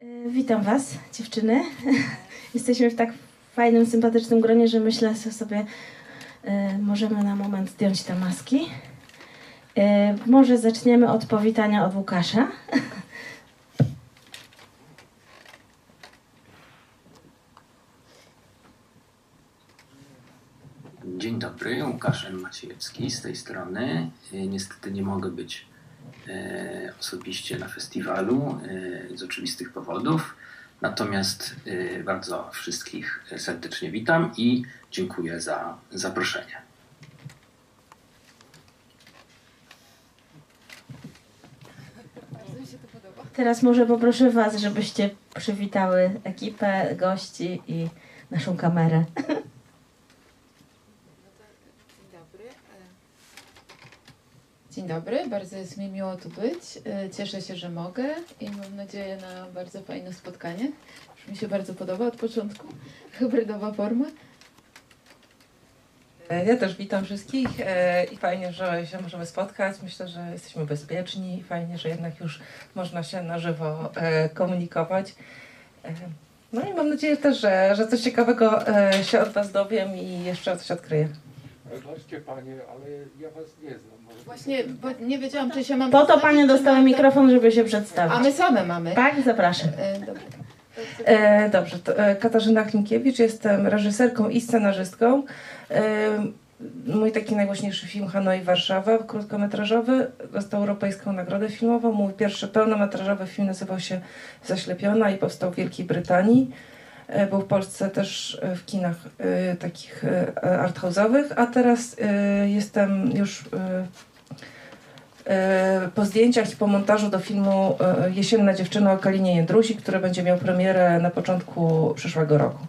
E, Witam Was, dziewczyny. Jesteśmy w tak fajnym, sympatycznym gronie, że myślę sobie, e, możemy na moment zdjąć te maski. E, może zaczniemy od powitania od Łukasza. Dzień dobry, Łukasz Maciejewski z tej strony. Niestety nie mogę być osobiście na festiwalu e, z oczywistych powodów. Natomiast e, bardzo wszystkich serdecznie witam i dziękuję za zaproszenie. Teraz może poproszę Was, żebyście przywitały ekipę, gości i naszą kamerę. Dzień dobry. e, Dzień dobry, bardzo jest mi miło tu być. E, Cieszę się, że mogę i mam nadzieję na bardzo fajne spotkanie. Już mi się bardzo podoba od początku. Hybrydowa forma. E, Ja też witam wszystkich e, i fajnie, że się możemy spotkać. Myślę, że jesteśmy bezpieczni. Fajnie, że jednak już można się na żywo komunikować. No i mam nadzieję też, że, że coś ciekawego się od Was dowiem i jeszcze coś odkryję. Weźcie panie, ale ja was nie znam. Może Właśnie, bo nie wiedziałam, czy się mam Po to przedstawić, Panie dostały mam- mikrofon, żeby się A my przedstawić. same mamy. Tak, zapraszam. E, Dobra. E, dobrze, to, e, Katarzyna Klimkiewicz, jestem reżyserką i scenarzystką. E, mój taki najgłośniejszy film Hanoi Warszawa, krótkometrażowy, dostał Europejską Nagrodę Filmową. Mój pierwszy pełnometrażowy film nazywał się Zaślepiona i powstał w Wielkiej Brytanii. E, Był w Polsce też e, w kinach e, takich arthouse'owych, a teraz jestem już po zdjęciach i po montażu do filmu Jesienna dziewczyna o Kalinie Jędrusi, który będzie miał premierę na początku przyszłego roku.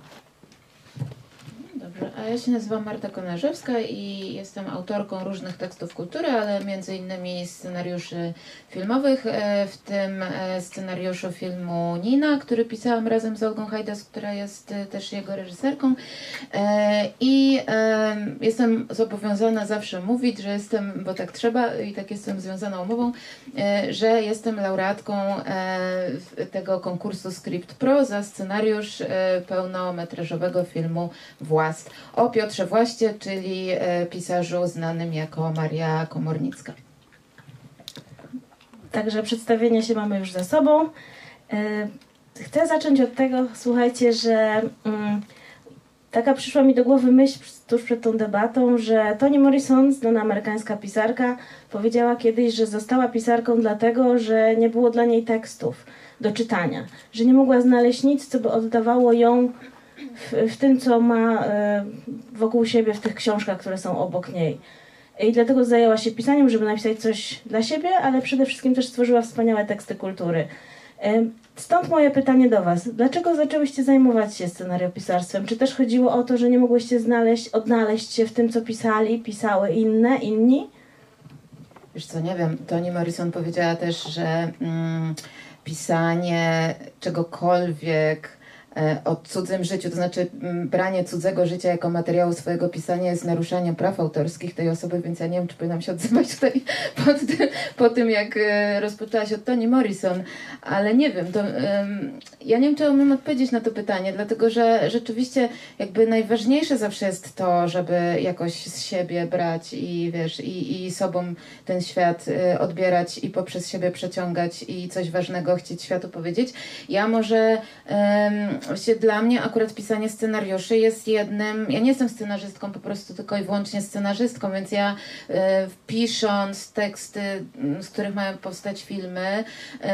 A ja się nazywam Marta Konarzewska i jestem autorką różnych tekstów kultury, ale między innymi scenariuszy filmowych, e, w tym e, scenariuszu filmu Nina, który pisałam razem z Olgą Hajdas, która jest e, też jego reżyserką. I jestem zobowiązana zawsze mówić, że jestem, bo tak trzeba i tak jestem związana umową, że jestem laureatką tego konkursu Script Pro za scenariusz pełnometrażowego filmu Włast o Piotrze Właście, czyli e, pisarzu znanym jako Maria Komornicka. Także przedstawienie się mamy już za sobą. E, Chcę zacząć od tego, słuchajcie, że mm, taka przyszła mi do głowy myśl tuż przed tą debatą, że Toni Morrison, znana amerykańska pisarka, powiedziała kiedyś, że została pisarką dlatego, że nie było dla niej tekstów do czytania, że nie mogła znaleźć nic, co by oddawało ją w, tym, co ma e, wokół siebie, w tych książkach, które są obok niej. I dlatego zajęła się pisaniem, żeby napisać coś dla siebie, ale przede wszystkim też stworzyła wspaniałe teksty kultury. Em, Stąd moje pytanie do Was. Dlaczego zaczęłyście zajmować się scenariopisarstwem? Czy też chodziło o to, że nie mogłyście znaleźć, odnaleźć się w tym, co pisali, pisały inne, inni? Wiesz co, nie wiem, Toni Morrison powiedziała też, że mm, pisanie czegokolwiek e, o cudzym życiu, to znaczy mm, branie cudzego życia jako materiału swojego pisania jest naruszaniem praw autorskich tej osoby, więc ja nie wiem, czy powinnam się odzywać tutaj pod tym, po tym, jak e, rozpoczęłaś od Toni Morrison, ale nie wiem, to, ja nie wiem, czy umiem odpowiedzieć na to pytanie, dlatego że rzeczywiście jakby najważniejsze zawsze jest to, żeby jakoś z siebie brać i wiesz, i, i sobą ten świat y, odbierać i poprzez siebie przeciągać i coś ważnego chcieć światu powiedzieć. Ja może właśnie dla mnie akurat pisanie scenariuszy jest jednym, ja nie jestem scenarzystką po prostu tylko i wyłącznie scenarzystką, więc ja y, pisząc teksty, m, z których mają powstać filmy, y,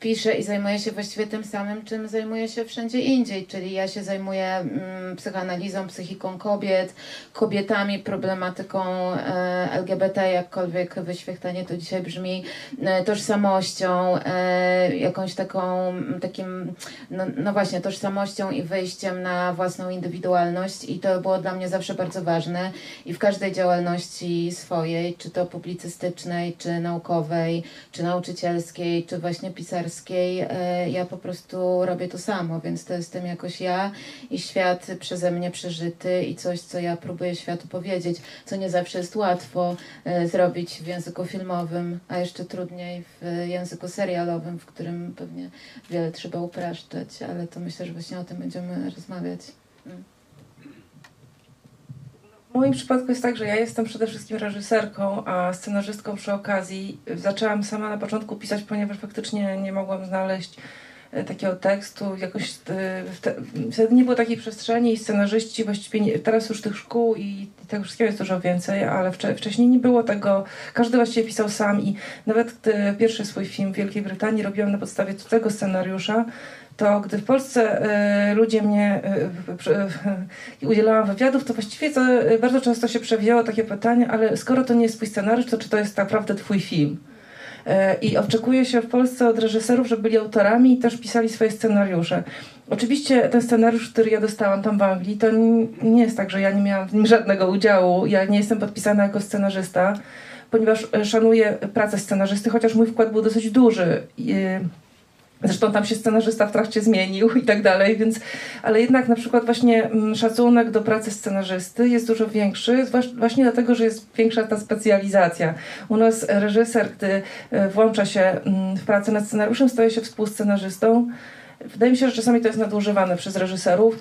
piszę i zajmuję się właściwie tym samym, czym zajmuję się wszędzie indziej, czyli ja się zajmuję mm, psychoanalizą, psychiką kobiet, kobietami, problematyką e, LGBT, jakkolwiek wyświechtanie to dzisiaj brzmi, e, tożsamością, e, jakąś taką, mm, takim, no, no właśnie, tożsamością tożsamością i wyjściem na własną indywidualność i to było dla mnie zawsze bardzo ważne i w każdej działalności swojej, czy to publicystycznej, czy naukowej, czy nauczycielskiej, czy właśnie pisarskiej, e, ja po prostu robię to samo, więc to jestem jakoś ja i świat przeze mnie przeżyty i coś, co ja próbuję światu powiedzieć, co nie zawsze jest łatwo e, zrobić w języku filmowym, a jeszcze trudniej w języku serialowym, w którym pewnie wiele trzeba upraszczać, ale to myślę, że właśnie o tym będziemy rozmawiać. W moim przypadku jest tak, że ja jestem przede wszystkim reżyserką, a scenarzystką przy okazji. Zaczęłam sama na początku pisać, ponieważ faktycznie nie mogłam znaleźć e, takiego tekstu, jakoś e, wte- wtedy nie było takiej przestrzeni i scenarzyści właściwie nie, teraz już tych szkół i, tego wszystkiego jest dużo więcej, ale wcze, wcześniej nie było tego, każdy właściwie pisał sam i nawet gdy pierwszy swój film w Wielkiej Brytanii robiłam na podstawie cudzego scenariusza, to gdy w Polsce e, ludzie mnie przy- i udzielałam wywiadów, to właściwie to e, bardzo często się przewijało takie pytanie, ale skoro to nie jest twój scenariusz, to czy to jest naprawdę twój film? I oczekuje się w Polsce od reżyserów, żeby byli autorami i też pisali swoje scenariusze. Oczywiście ten scenariusz, który ja dostałam tam w Anglii, to nie jest tak, że ja nie miałam w nim żadnego udziału. Ja nie jestem podpisana jako scenarzysta, ponieważ szanuję pracę scenarzysty, chociaż mój wkład był dosyć duży. Zresztą tam się scenarzysta w trakcie zmienił i tak dalej, więc, ale jednak na przykład właśnie mm, szacunek do pracy scenarzysty jest dużo większy, właśnie dlatego, że jest większa ta specjalizacja. U nas reżyser, gdy e, włącza się mm, w pracę nad scenariuszem, staje się współscenarzystą. Wydaje mi się, że czasami to jest nadużywane przez reżyserów.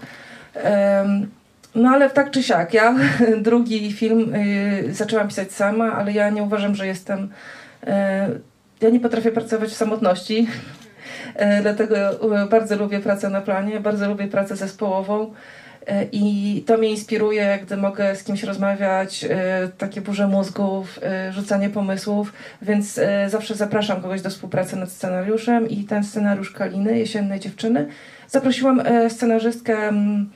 No ale tak czy siak, ja drugi film y, zaczęłam pisać sama, ale ja nie uważam, że jestem. e, Ja nie potrafię pracować w samotności. E, Dlatego e, bardzo lubię pracę na planie, bardzo lubię pracę zespołową e, i to mnie inspiruje, gdy mogę z kimś rozmawiać, takie burze mózgów, rzucanie pomysłów, więc zawsze zapraszam kogoś do współpracy nad scenariuszem i ten scenariusz Kaliny, Jesiennej Dziewczyny, zaprosiłam scenarzystkę mm,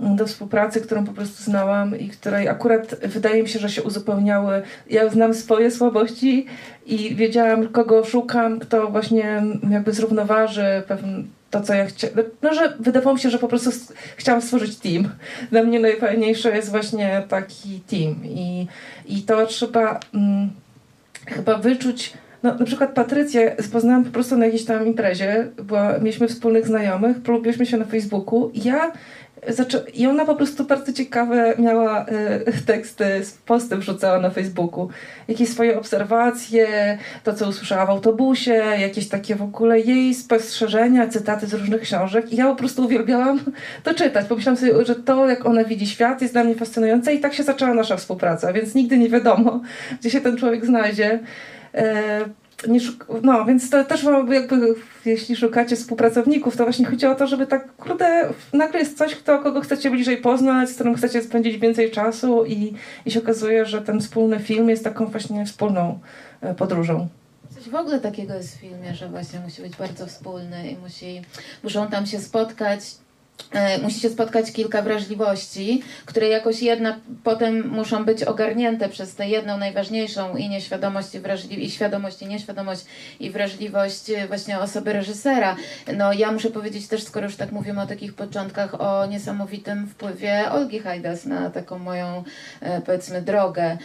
do współpracy, którą po prostu znałam i której akurat wydaje mi się, że się uzupełniały. Ja znam swoje słabości i wiedziałam, kogo szukam, kto właśnie jakby zrównoważy pewien to, co ja chciałam. No, że wydawało mi się, że po prostu chciałam stworzyć team. Dla mnie najfajniejsze jest właśnie taki team i, i to trzeba mm, chyba wyczuć. No, na przykład Patrycję poznałam po prostu na jakiejś tam imprezie, była, mieliśmy wspólnych znajomych, polubiliśmy się na Facebooku i ja. I ona po prostu bardzo ciekawe miała e, teksty, posty wrzucała na Facebooku. Jakieś swoje obserwacje, to co usłyszała w autobusie, jakieś takie w ogóle jej spostrzeżenia, cytaty z różnych książek i ja po prostu uwielbiałam to czytać. Pomyślałam sobie, że to jak ona widzi świat jest dla mnie fascynujące i tak się zaczęła nasza współpraca, więc nigdy nie wiadomo, gdzie się ten człowiek znajdzie. Nie no, więc to też jakby, jeśli szukacie współpracowników, to właśnie chodzi o to, żeby tak, kurde, nagle jest coś, kto, kogo chcecie bliżej poznać, z którym chcecie spędzić więcej czasu i, i się okazuje, że ten wspólny film jest taką właśnie wspólną e, podróżą. Coś w ogóle takiego jest w filmie, że właśnie musi być bardzo wspólny i musi, muszą tam się spotkać. E, Musi się spotkać kilka wrażliwości, które jakoś jedna potem muszą być ogarnięte przez tę jedną najważniejszą i nieświadomość i, wrażli- i świadomość i nieświadomość i wrażliwość e, właśnie osoby reżysera. No ja muszę powiedzieć też, skoro już tak mówimy o takich początkach, o niesamowitym wpływie Olgi Hajdas na taką moją e, powiedzmy drogę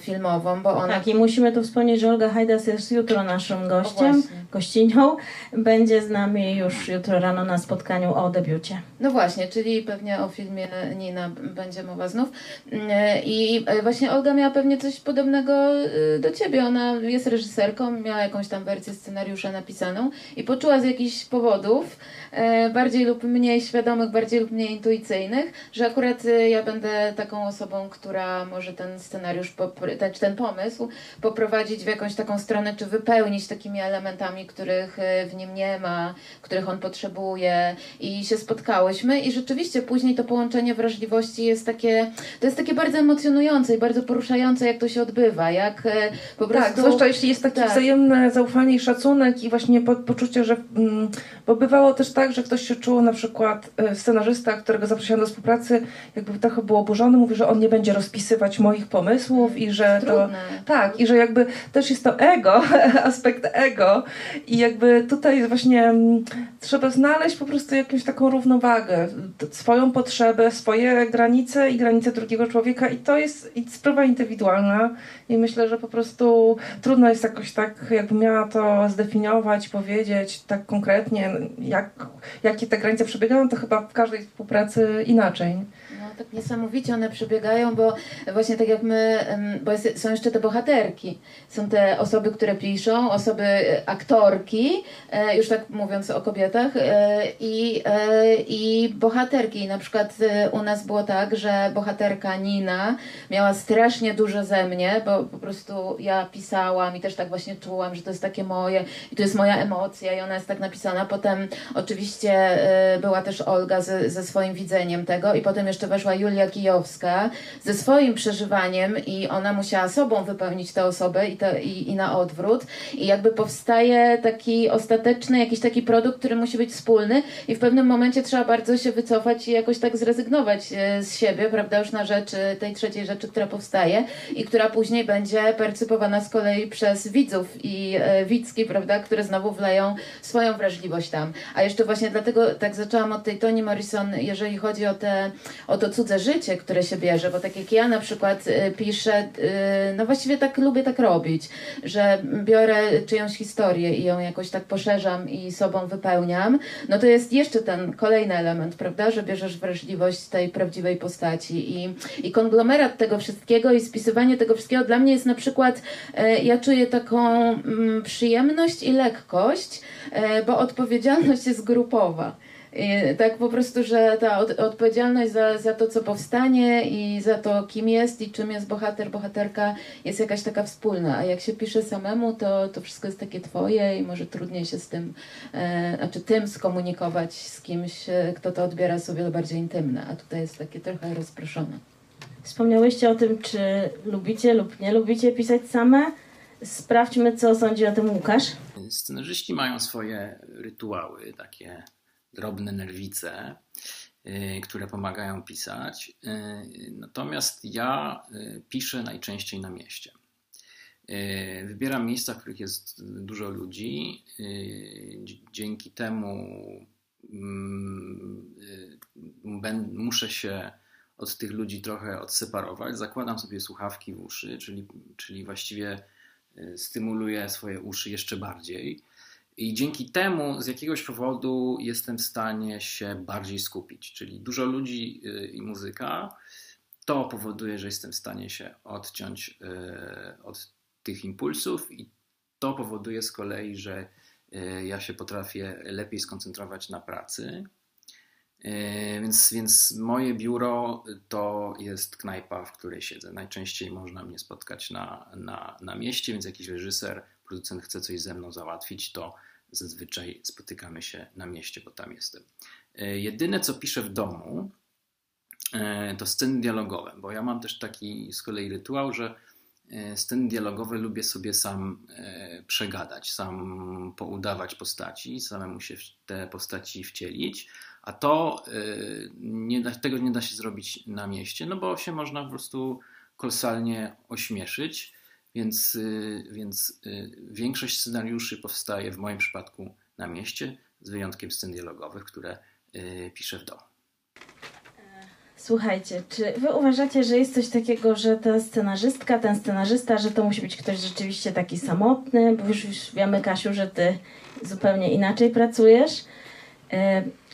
filmową, bo ona Tak, i musimy tu wspomnieć, że Olga Hajdas jest jutro naszym gościem, gościnią. Będzie z nami już jutro rano na spotkaniu o debiucie. No właśnie, czyli pewnie o filmie Nina będzie mowa znów. Mm, I e, właśnie Olga miała pewnie coś podobnego y, do ciebie. Ona jest reżyserką, miała jakąś tam wersję scenariusza napisaną i poczuła z jakichś powodów, e, bardziej lub mniej świadomych, bardziej lub mniej intuicyjnych, że akurat y, ja będę taką osobą, która może ten scenariusz, ten, ten pomysł poprowadzić w jakąś taką stronę, czy wypełnić takimi elementami, których y, w nim nie ma, których on potrzebuje i się spotkałyśmy i rzeczywiście później to połączenie wrażliwości jest takie, to jest takie bardzo emocjonujące i bardzo poruszające, jak to się odbywa, jak e, po prostu... Tak, zwłaszcza jeśli jest takie tak. wzajemne zaufanie i szacunek i właśnie po, poczucie, że... Mm, bo bywało też tak, że ktoś się czuł, na przykład e, scenarzysta, którego zaprosiłam do współpracy, jakby trochę był oburzony, mówi, że on nie będzie rozpisywać moich pomysłów i że to... Tak, i że jakby też jest to ego, aspekt ego I jakby tutaj właśnie mm, trzeba znaleźć po prostu jakąś taką równowagę, t- swoją potrzebę, swoje granice i granice drugiego człowieka i to jest sprawa indywidualna i myślę, że po prostu trudno jest jakoś tak, jakbym miała to zdefiniować, powiedzieć tak konkretnie, jak, jakie te granice przebiegają, to chyba w każdej współpracy inaczej. Tak niesamowicie one przebiegają, bo właśnie tak jak my, bo jest, są jeszcze te bohaterki. Są te osoby, które piszą, osoby e, aktorki, e, już tak mówiąc o kobietach, e, i, i bohaterki. Na przykład u nas było tak, że bohaterka Nina miała strasznie dużo ze mnie, bo po prostu ja pisałam i też tak właśnie czułam, że to jest takie moje i to jest moja emocja i ona jest tak napisana. Potem oczywiście była też Olga ze, ze swoim widzeniem tego i potem jeszcze weszła Julia Kijowska ze swoim przeżywaniem i ona musiała sobą wypełnić tę osobę i, to, i, i na odwrót i jakby powstaje taki ostateczny jakiś taki produkt, który musi być wspólny i w pewnym momencie trzeba bardzo się wycofać i jakoś tak zrezygnować e, z siebie, prawda, już na rzecz tej trzeciej rzeczy, która powstaje i która później będzie percypowana z kolei przez widzów i e, widzki, prawda, które znowu wleją swoją wrażliwość tam. A jeszcze właśnie dlatego tak zaczęłam od tej Toni Morrison, jeżeli chodzi o, te, o to cudze życie, które się bierze, bo tak jak ja na przykład e, piszę, e, no właściwie tak lubię tak robić, że biorę czyjąś historię i ją jakoś tak poszerzam i sobą wypełniam, no to jest jeszcze ten kolejny element, prawda, że bierzesz wrażliwość tej prawdziwej postaci i, i konglomerat tego wszystkiego i spisywanie tego wszystkiego dla mnie jest na przykład, e, ja czuję taką mm, przyjemność i lekkość, bo odpowiedzialność jest grupowa. Tak po prostu, że ta od, odpowiedzialność za, za to, co powstanie i za to, kim jest i czym jest bohater, bohaterka, jest jakaś taka wspólna. A jak się pisze samemu, to, to wszystko jest takie twoje i może trudniej się z tym, e, znaczy tym skomunikować z kimś, e, kto to odbiera sobie bardziej intymne, a tutaj jest takie trochę rozproszone. Wspomniałyście o tym, czy lubicie lub nie lubicie pisać same. Sprawdźmy, co sądzi o tym Łukasz. Scenarzyści mają swoje rytuały, takie drobne nerwice, y, które pomagają pisać. Y, Natomiast ja y, piszę najczęściej na mieście. Wybieram miejsca, w których jest dużo ludzi. Dzi- Dzięki temu mm, muszę się od tych ludzi trochę odseparować. Zakładam sobie słuchawki w uszy, czyli, czyli właściwie stymuluję swoje uszy jeszcze bardziej. I dzięki temu z jakiegoś powodu jestem w stanie się bardziej skupić. Czyli dużo ludzi y, i muzyka to powoduje, że jestem w stanie się odciąć y, od tych impulsów, i to powoduje z kolei, że y, ja się potrafię lepiej skoncentrować na pracy. Więc, więc moje biuro to jest knajpa, w której siedzę. Najczęściej można mnie spotkać na, na, na mieście, więc jakiś reżyser, producent chce coś ze mną załatwić, to zazwyczaj spotykamy się na mieście, bo tam jestem. Y, Jedyne, co piszę w domu, y, to sceny dialogowe, bo ja mam też taki z kolei rytuał, że y, sceny dialogowe lubię sobie sam przegadać, sam poudawać postaci, samemu się w te postaci wcielić. A to nie da, tego nie da się zrobić na mieście, no bo się można po prostu kolosalnie ośmieszyć, więc, y, więc y, większość scenariuszy powstaje w moim przypadku na mieście, z wyjątkiem scen dialogowych, które y, piszę w domu. Słuchajcie, czy wy uważacie, że jest coś takiego, że ta scenarzystka, ten scenarzysta, że to musi być ktoś rzeczywiście taki samotny, bo już, już wiemy, Kasiu, że ty zupełnie inaczej pracujesz.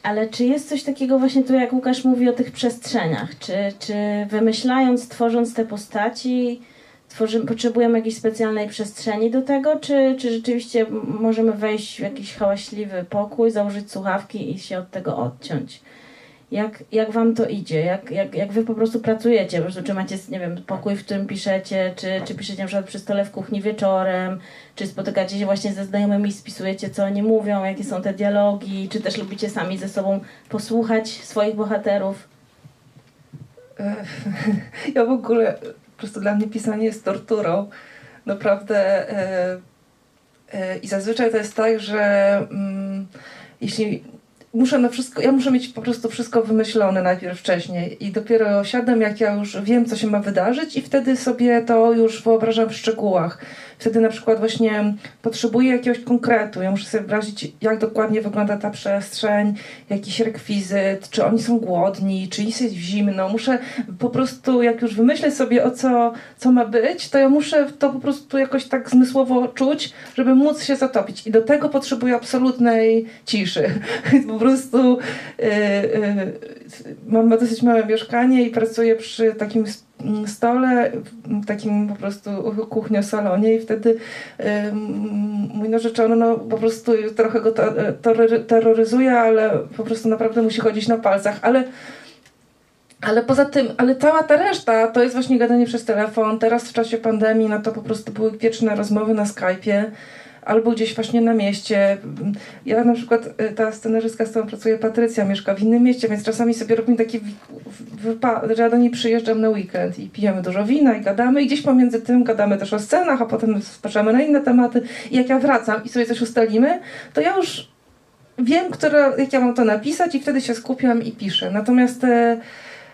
Ale czy jest coś takiego właśnie tu, jak Łukasz mówi o tych przestrzeniach? Czy, czy wymyślając, tworząc te postaci, potrzebujemy jakiejś specjalnej przestrzeni do tego, czy, czy rzeczywiście możemy wejść w jakiś hałaśliwy pokój, założyć słuchawki i się od tego odciąć? Jak, jak wam to idzie? Jak, jak, jak wy po prostu pracujecie? Po prostu, czy macie, nie wiem, pokój, w którym piszecie, czy, czy piszecie na przykład przy stole w kuchni wieczorem, czy spotykacie się właśnie ze znajomymi i spisujecie, co oni mówią, jakie są te dialogi, czy też lubicie sami ze sobą posłuchać swoich bohaterów? Ja w ogóle, prostu dla mnie pisanie jest torturą. Naprawdę. e, e, I zazwyczaj to jest tak, że mm, jeśli muszę na wszystko, ja muszę mieć po prostu wszystko wymyślone najpierw wcześniej i dopiero siadam, jak ja już wiem, co się ma wydarzyć i wtedy sobie to już wyobrażam w szczegółach. Wtedy na przykład właśnie potrzebuję jakiegoś konkretu, ja muszę sobie wyobrazić, jak dokładnie wygląda ta przestrzeń, jakiś rekwizyt, czy oni są głodni, czy jest zimno. Muszę po prostu, jak już wymyślę sobie o co, co ma być, to ja muszę to po prostu jakoś tak zmysłowo czuć, żeby móc się zatopić. I do tego potrzebuję absolutnej ciszy. prostu yy, yy, mam dosyć małe mieszkanie i pracuję przy takim stole, takim po prostu kuchnio-salonie i wtedy yy, mój narzeczony no, po prostu trochę go to terroryzuje, ale po prostu naprawdę musi chodzić na palcach, ale ale poza tym, ale cała ta reszta to jest właśnie gadanie przez telefon. Teraz w czasie pandemii, no to po prostu były wieczne rozmowy na Skype'ie albo gdzieś właśnie na mieście. Ja na przykład, y, ta scenarzystka, z którą pracuję, Patrycja, mieszka w innym mieście, więc czasami sobie robimy taki wypad, że ja do niej przyjeżdżam na weekend i pijemy dużo wina i gadamy i gdzieś pomiędzy tym gadamy też o scenach, a potem spaczamy na inne tematy i jak ja wracam i sobie coś ustalimy, to ja już wiem, które, jak ja mam to napisać i wtedy się skupiam i piszę. Natomiast e,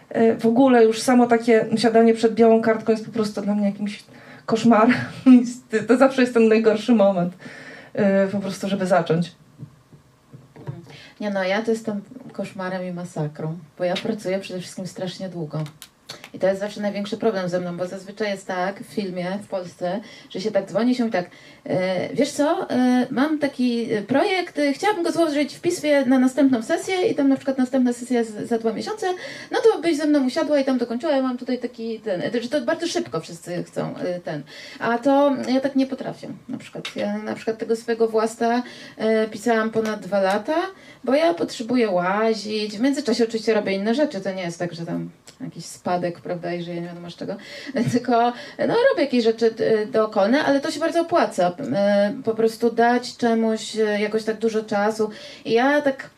e, w ogóle już samo takie siadanie przed białą kartką jest po prostu dla mnie jakimś koszmar. To zawsze jest ten najgorszy moment, y, po prostu, żeby zacząć. Nie no, ja to jestem koszmarem i masakrą, bo ja pracuję przede wszystkim strasznie długo. I to jest zawsze największy problem ze mną, bo zazwyczaj jest tak w filmie w Polsce, że się tak dzwoni się tak, e, wiesz co, e, mam taki projekt, e, chciałabym go złożyć w pismie na następną sesję i tam na przykład następna sesja za dwa miesiące, no to byś ze mną usiadła i tam dokończyła, ja mam tutaj taki ten, że to bardzo szybko wszyscy chcą ten, a to ja tak nie potrafię na przykład. Ja na przykład tego swojego własta pisałam ponad dwa lata, bo ja potrzebuję łazić, w międzyczasie oczywiście robię inne rzeczy, to nie jest tak, że tam jakiś spadek, prawda, i żyję nie wiadomo z czego, tylko no, robię jakieś rzeczy y, dookolne, ale to się bardzo opłaca. Y, po prostu dać czemuś y, jakoś tak dużo czasu. I ja tak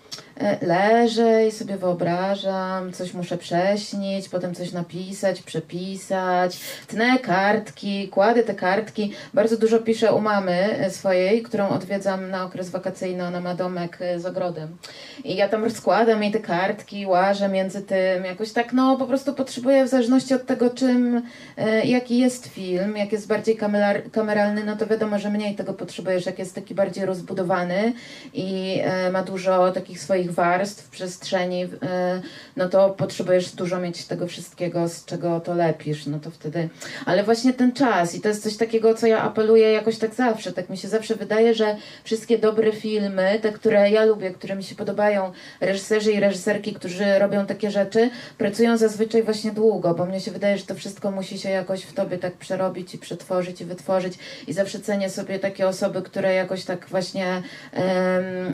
leżę i sobie wyobrażam, coś muszę prześnić, potem coś napisać, przepisać, tnę kartki, kładę te kartki. Bardzo dużo piszę u mamy swojej, którą odwiedzam na okres wakacyjny. Ona ma domek e, z ogrodem. I ja tam rozkładam jej te kartki, łażę między tym. Jakoś tak, no po prostu potrzebuję w zależności od tego, czym, e, jaki jest film, jak jest bardziej kameralny, no to wiadomo, że mniej tego potrzebujesz, jak jest taki bardziej rozbudowany i ma dużo takich swoich warstw przestrzeni, y, no to potrzebujesz dużo mieć tego wszystkiego, z czego to lepisz, no to wtedy, ale właśnie ten czas i to jest coś takiego, co ja apeluję jakoś tak zawsze, tak mi się zawsze wydaje, że wszystkie dobre filmy, te, które ja lubię, które mi się podobają, reżyserzy i reżyserki, którzy robią takie rzeczy, pracują zazwyczaj właśnie długo, bo mnie się wydaje, że to wszystko musi się jakoś w tobie tak przerobić i przetworzyć i wytworzyć i zawsze cenię sobie takie osoby, które jakoś tak właśnie,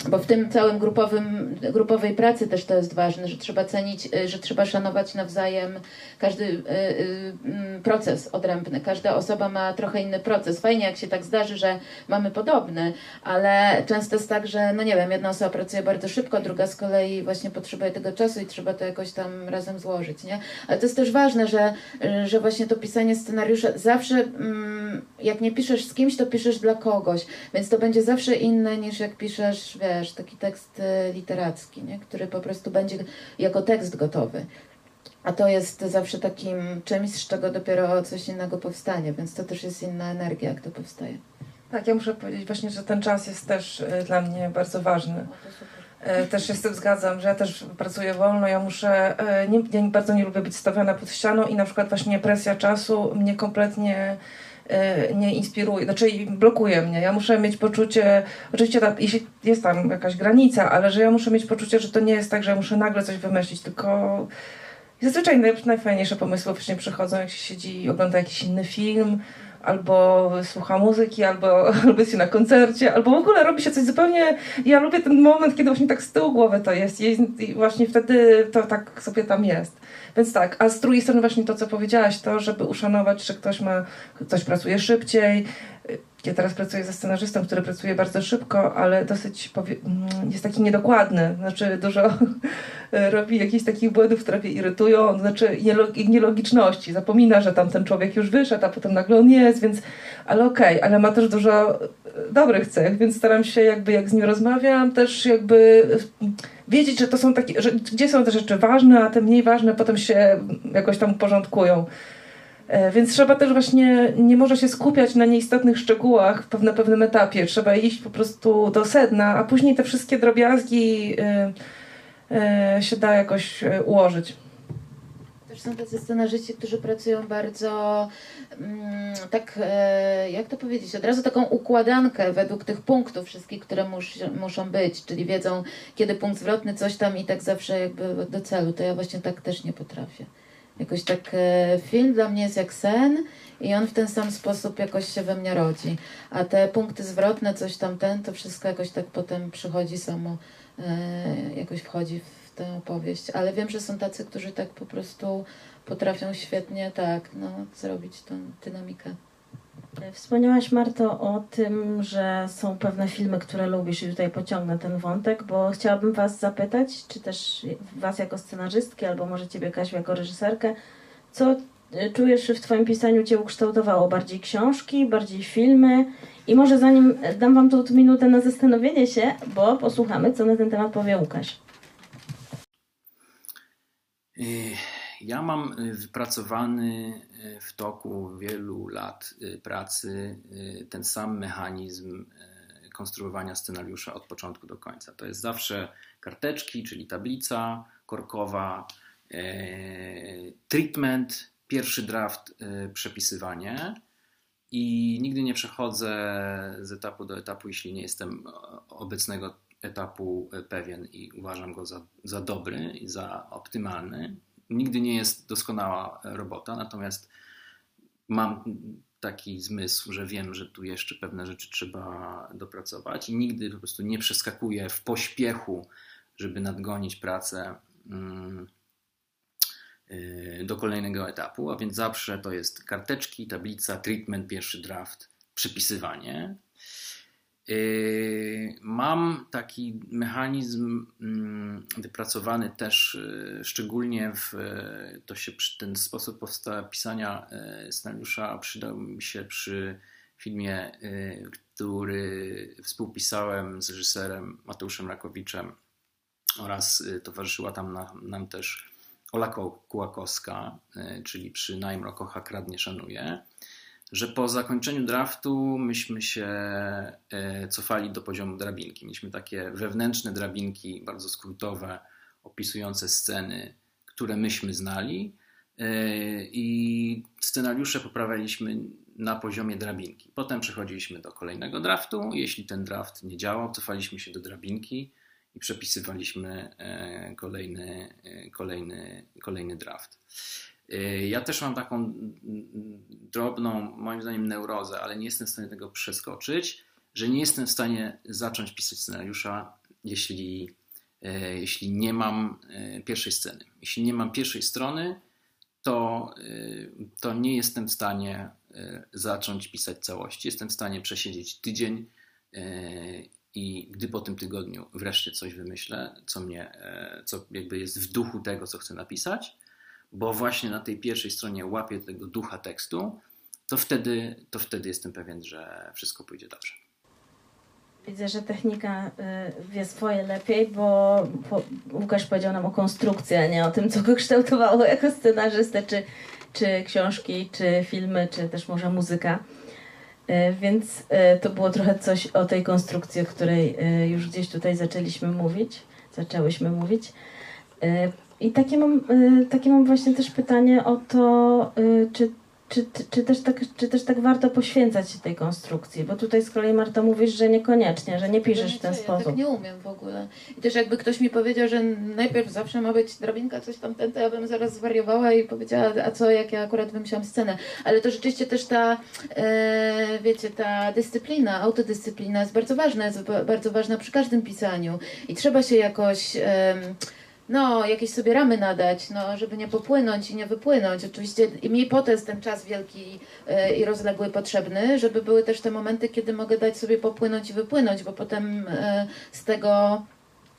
bo w tym całym grupowym grupowej pracy też to jest ważne, że trzeba cenić, y, że trzeba szanować nawzajem każdy y, y, mm, proces odrębny. Każda osoba ma trochę inny proces. Fajnie, jak się tak zdarzy, że mamy podobny, ale często jest tak, że no nie wiem, jedna osoba pracuje bardzo szybko, druga z kolei właśnie potrzebuje tego czasu i trzeba to jakoś tam razem złożyć, nie? Ale to jest też ważne, że, że właśnie to pisanie scenariusza zawsze, mm, jak nie piszesz z kimś, to piszesz dla kogoś, więc to będzie zawsze inne niż jak piszesz, wiesz, taki tekst literacki nie? który po prostu będzie jako tekst gotowy. A to jest zawsze takim czymś, z czego dopiero coś innego powstanie, więc to też jest inna energia, jak to powstaje. Tak, ja muszę powiedzieć właśnie, że ten czas jest też y, dla mnie bardzo ważny. E, też się z tym zgadzam, że ja też pracuję wolno, ja muszę, e, nie, ja bardzo nie lubię być stawiana pod ścianą i na przykład właśnie presja czasu mnie kompletnie E, nie inspiruje, znaczy blokuje mnie. Ja muszę mieć poczucie, oczywiście tam, jeśli jest tam jakaś granica, ale że ja muszę mieć poczucie, że to nie jest tak, że ja muszę nagle coś wymyślić, tylko zazwyczaj najfajniejsze pomysły właśnie przychodzą, jak się siedzi i ogląda jakiś inny film, albo słucha muzyki, albo, albo jest się na koncercie, albo w ogóle robi się coś zupełnie... Ja lubię ten moment, kiedy właśnie tak z tyłu głowy to jest i właśnie wtedy to tak sobie tam jest. Więc tak, a z drugiej strony właśnie to, co powiedziałaś, to, żeby uszanować, że ktoś ma, ktoś pracuje szybciej, ja teraz pracuję ze scenarzystą, który pracuje bardzo szybko, ale dosyć mm, jest taki niedokładny. Znaczy dużo robi jakichś takich błędów, które mnie irytują, znaczy nielo- nielogiczności. Zapomina, że tam ten człowiek już wyszedł, a potem nagle on jest, więc ale okej, ale ma też dużo e, dobrych cech, więc staram się jakby jak z nim rozmawiam, też jakby e, wiedzieć, że to są takie, że gdzie są te rzeczy ważne, a te mniej ważne potem się jakoś tam porządkują. E, Więc trzeba też właśnie, nie może się skupiać na nieistotnych szczegółach na pewnym etapie. Trzeba iść po prostu do sedna, a później te wszystkie drobiazgi y, y, się da jakoś y, ułożyć. Też są tacy scenarzyści, którzy pracują bardzo mm, tak, e, jak to powiedzieć, od razu taką układankę według tych punktów wszystkich, które mus, muszą być, czyli wiedzą, kiedy punkt zwrotny, coś tam i tak zawsze jakby do celu. To ja właśnie tak też nie potrafię. Jakoś tak e, film dla mnie jest jak sen i on w ten sam sposób jakoś się we mnie rodzi. A te punkty zwrotne, coś tam ten, to wszystko jakoś tak potem przychodzi samo, e, jakoś wchodzi w tę opowieść. Ale wiem, że są tacy, którzy tak po prostu potrafią świetnie tak, no, zrobić tą dynamikę. E, Wspomniałaś, Marto, o tym, że są pewne filmy, które lubisz i tutaj pociągnę ten wątek, bo chciałabym Was zapytać, czy też Was jako scenarzystki, albo może Ciebie, Kasiu, jako reżyserkę, co e, czujesz, w Twoim pisaniu Cię ukształtowało? Bardziej książki, bardziej filmy? I może zanim e, dam Wam tu minutę na zastanowienie się, bo posłuchamy, co na ten temat powie Łukasz. Y, Ja mam wypracowany w toku wielu lat y, pracy y, ten sam mechanizm y, konstruowania scenariusza od początku do końca. To jest zawsze karteczki, czyli tablica korkowa, treatment, pierwszy draft, przepisywanie. I nigdy nie przechodzę z etapu do etapu, jeśli nie jestem obecnego etapu pewien i uważam go za, za dobry i za optymalny. Nigdy nie jest doskonała robota, natomiast mam taki zmysł, że wiem, że tu jeszcze pewne rzeczy trzeba dopracować i nigdy po prostu nie przeskakuję w pośpiechu, żeby nadgonić pracę mm, y, do kolejnego etapu, a więc zawsze to jest karteczki, tablica, treatment, pierwszy draft, przypisywanie. Yy, Mam taki mechanizm mm, wypracowany też y, szczególnie w y, to się ten sposób powstała pisania scenariusza przydał mi się przy filmie, który współpisałem z reżyserem Mateuszem Rakowiczem oraz towarzyszyła tam na, nam też Ola Ko- Kułakowska, czyli przy Najmro kocha, kradnie, szanuje że po zakończeniu draftu myśmy się e, cofali do poziomu drabinki. Mieliśmy takie wewnętrzne drabinki, bardzo skrótowe, opisujące sceny, które myśmy znali e, i scenariusze poprawialiśmy na poziomie drabinki. Potem przechodziliśmy do kolejnego draftu. Jeśli ten draft nie działał, cofaliśmy się do drabinki i przepisywaliśmy e, kolejny, kolejny, kolejny draft. Y, Ja też mam taką mm, drobną, moim zdaniem, neurozę, ale nie jestem w stanie tego przeskoczyć, że nie jestem w stanie zacząć pisać scenariusza, jeśli, e, jeśli nie mam e, pierwszej sceny. Jeśli nie mam pierwszej strony, to, to nie jestem w stanie zacząć pisać całości. Jestem w stanie przesiedzieć tydzień i gdy po tym tygodniu wreszcie coś wymyślę, co mnie, e, co jakby jest w duchu tego, co chcę napisać, bo właśnie na tej pierwszej stronie łapię tego ducha tekstu, to wtedy, to wtedy jestem pewien, że wszystko pójdzie dobrze. Widzę, że technika y, wie swoje lepiej, bo Łukasz powiedział nam o konstrukcji, a nie o tym, co go kształtowało jako scenarzystę, czy, czy książki, czy filmy, czy też może muzyka. Y, Więc y, to było trochę coś o tej konstrukcji, o której już gdzieś tutaj zaczęliśmy mówić, zaczęłyśmy mówić. I takie mam, y, takie mam właśnie też pytanie o to, y, czy czy, czy, też tak, czy też tak warto poświęcać się tej konstrukcji? Bo tutaj z kolei Marta mówisz, że niekoniecznie, że nie piszesz w ten ja sposób. tak nie umiem w ogóle. I też jakby ktoś mi powiedział, że najpierw zawsze ma być drabinka, coś tam, ten, to ja bym zaraz zwariowała i powiedziała, a co, jak ja akurat wymyślałam scenę. Ale to rzeczywiście też ta, e, wiecie, ta dyscyplina, autodyscyplina jest bardzo ważna, jest ba- bardzo ważna przy każdym pisaniu. I trzeba się jakoś... em, no, jakieś sobie ramy nadać, no, żeby nie popłynąć i nie wypłynąć. Oczywiście mi po to jest ten czas wielki e, i rozległy potrzebny, żeby były też te momenty, kiedy mogę dać sobie popłynąć i wypłynąć, bo potem e, z tego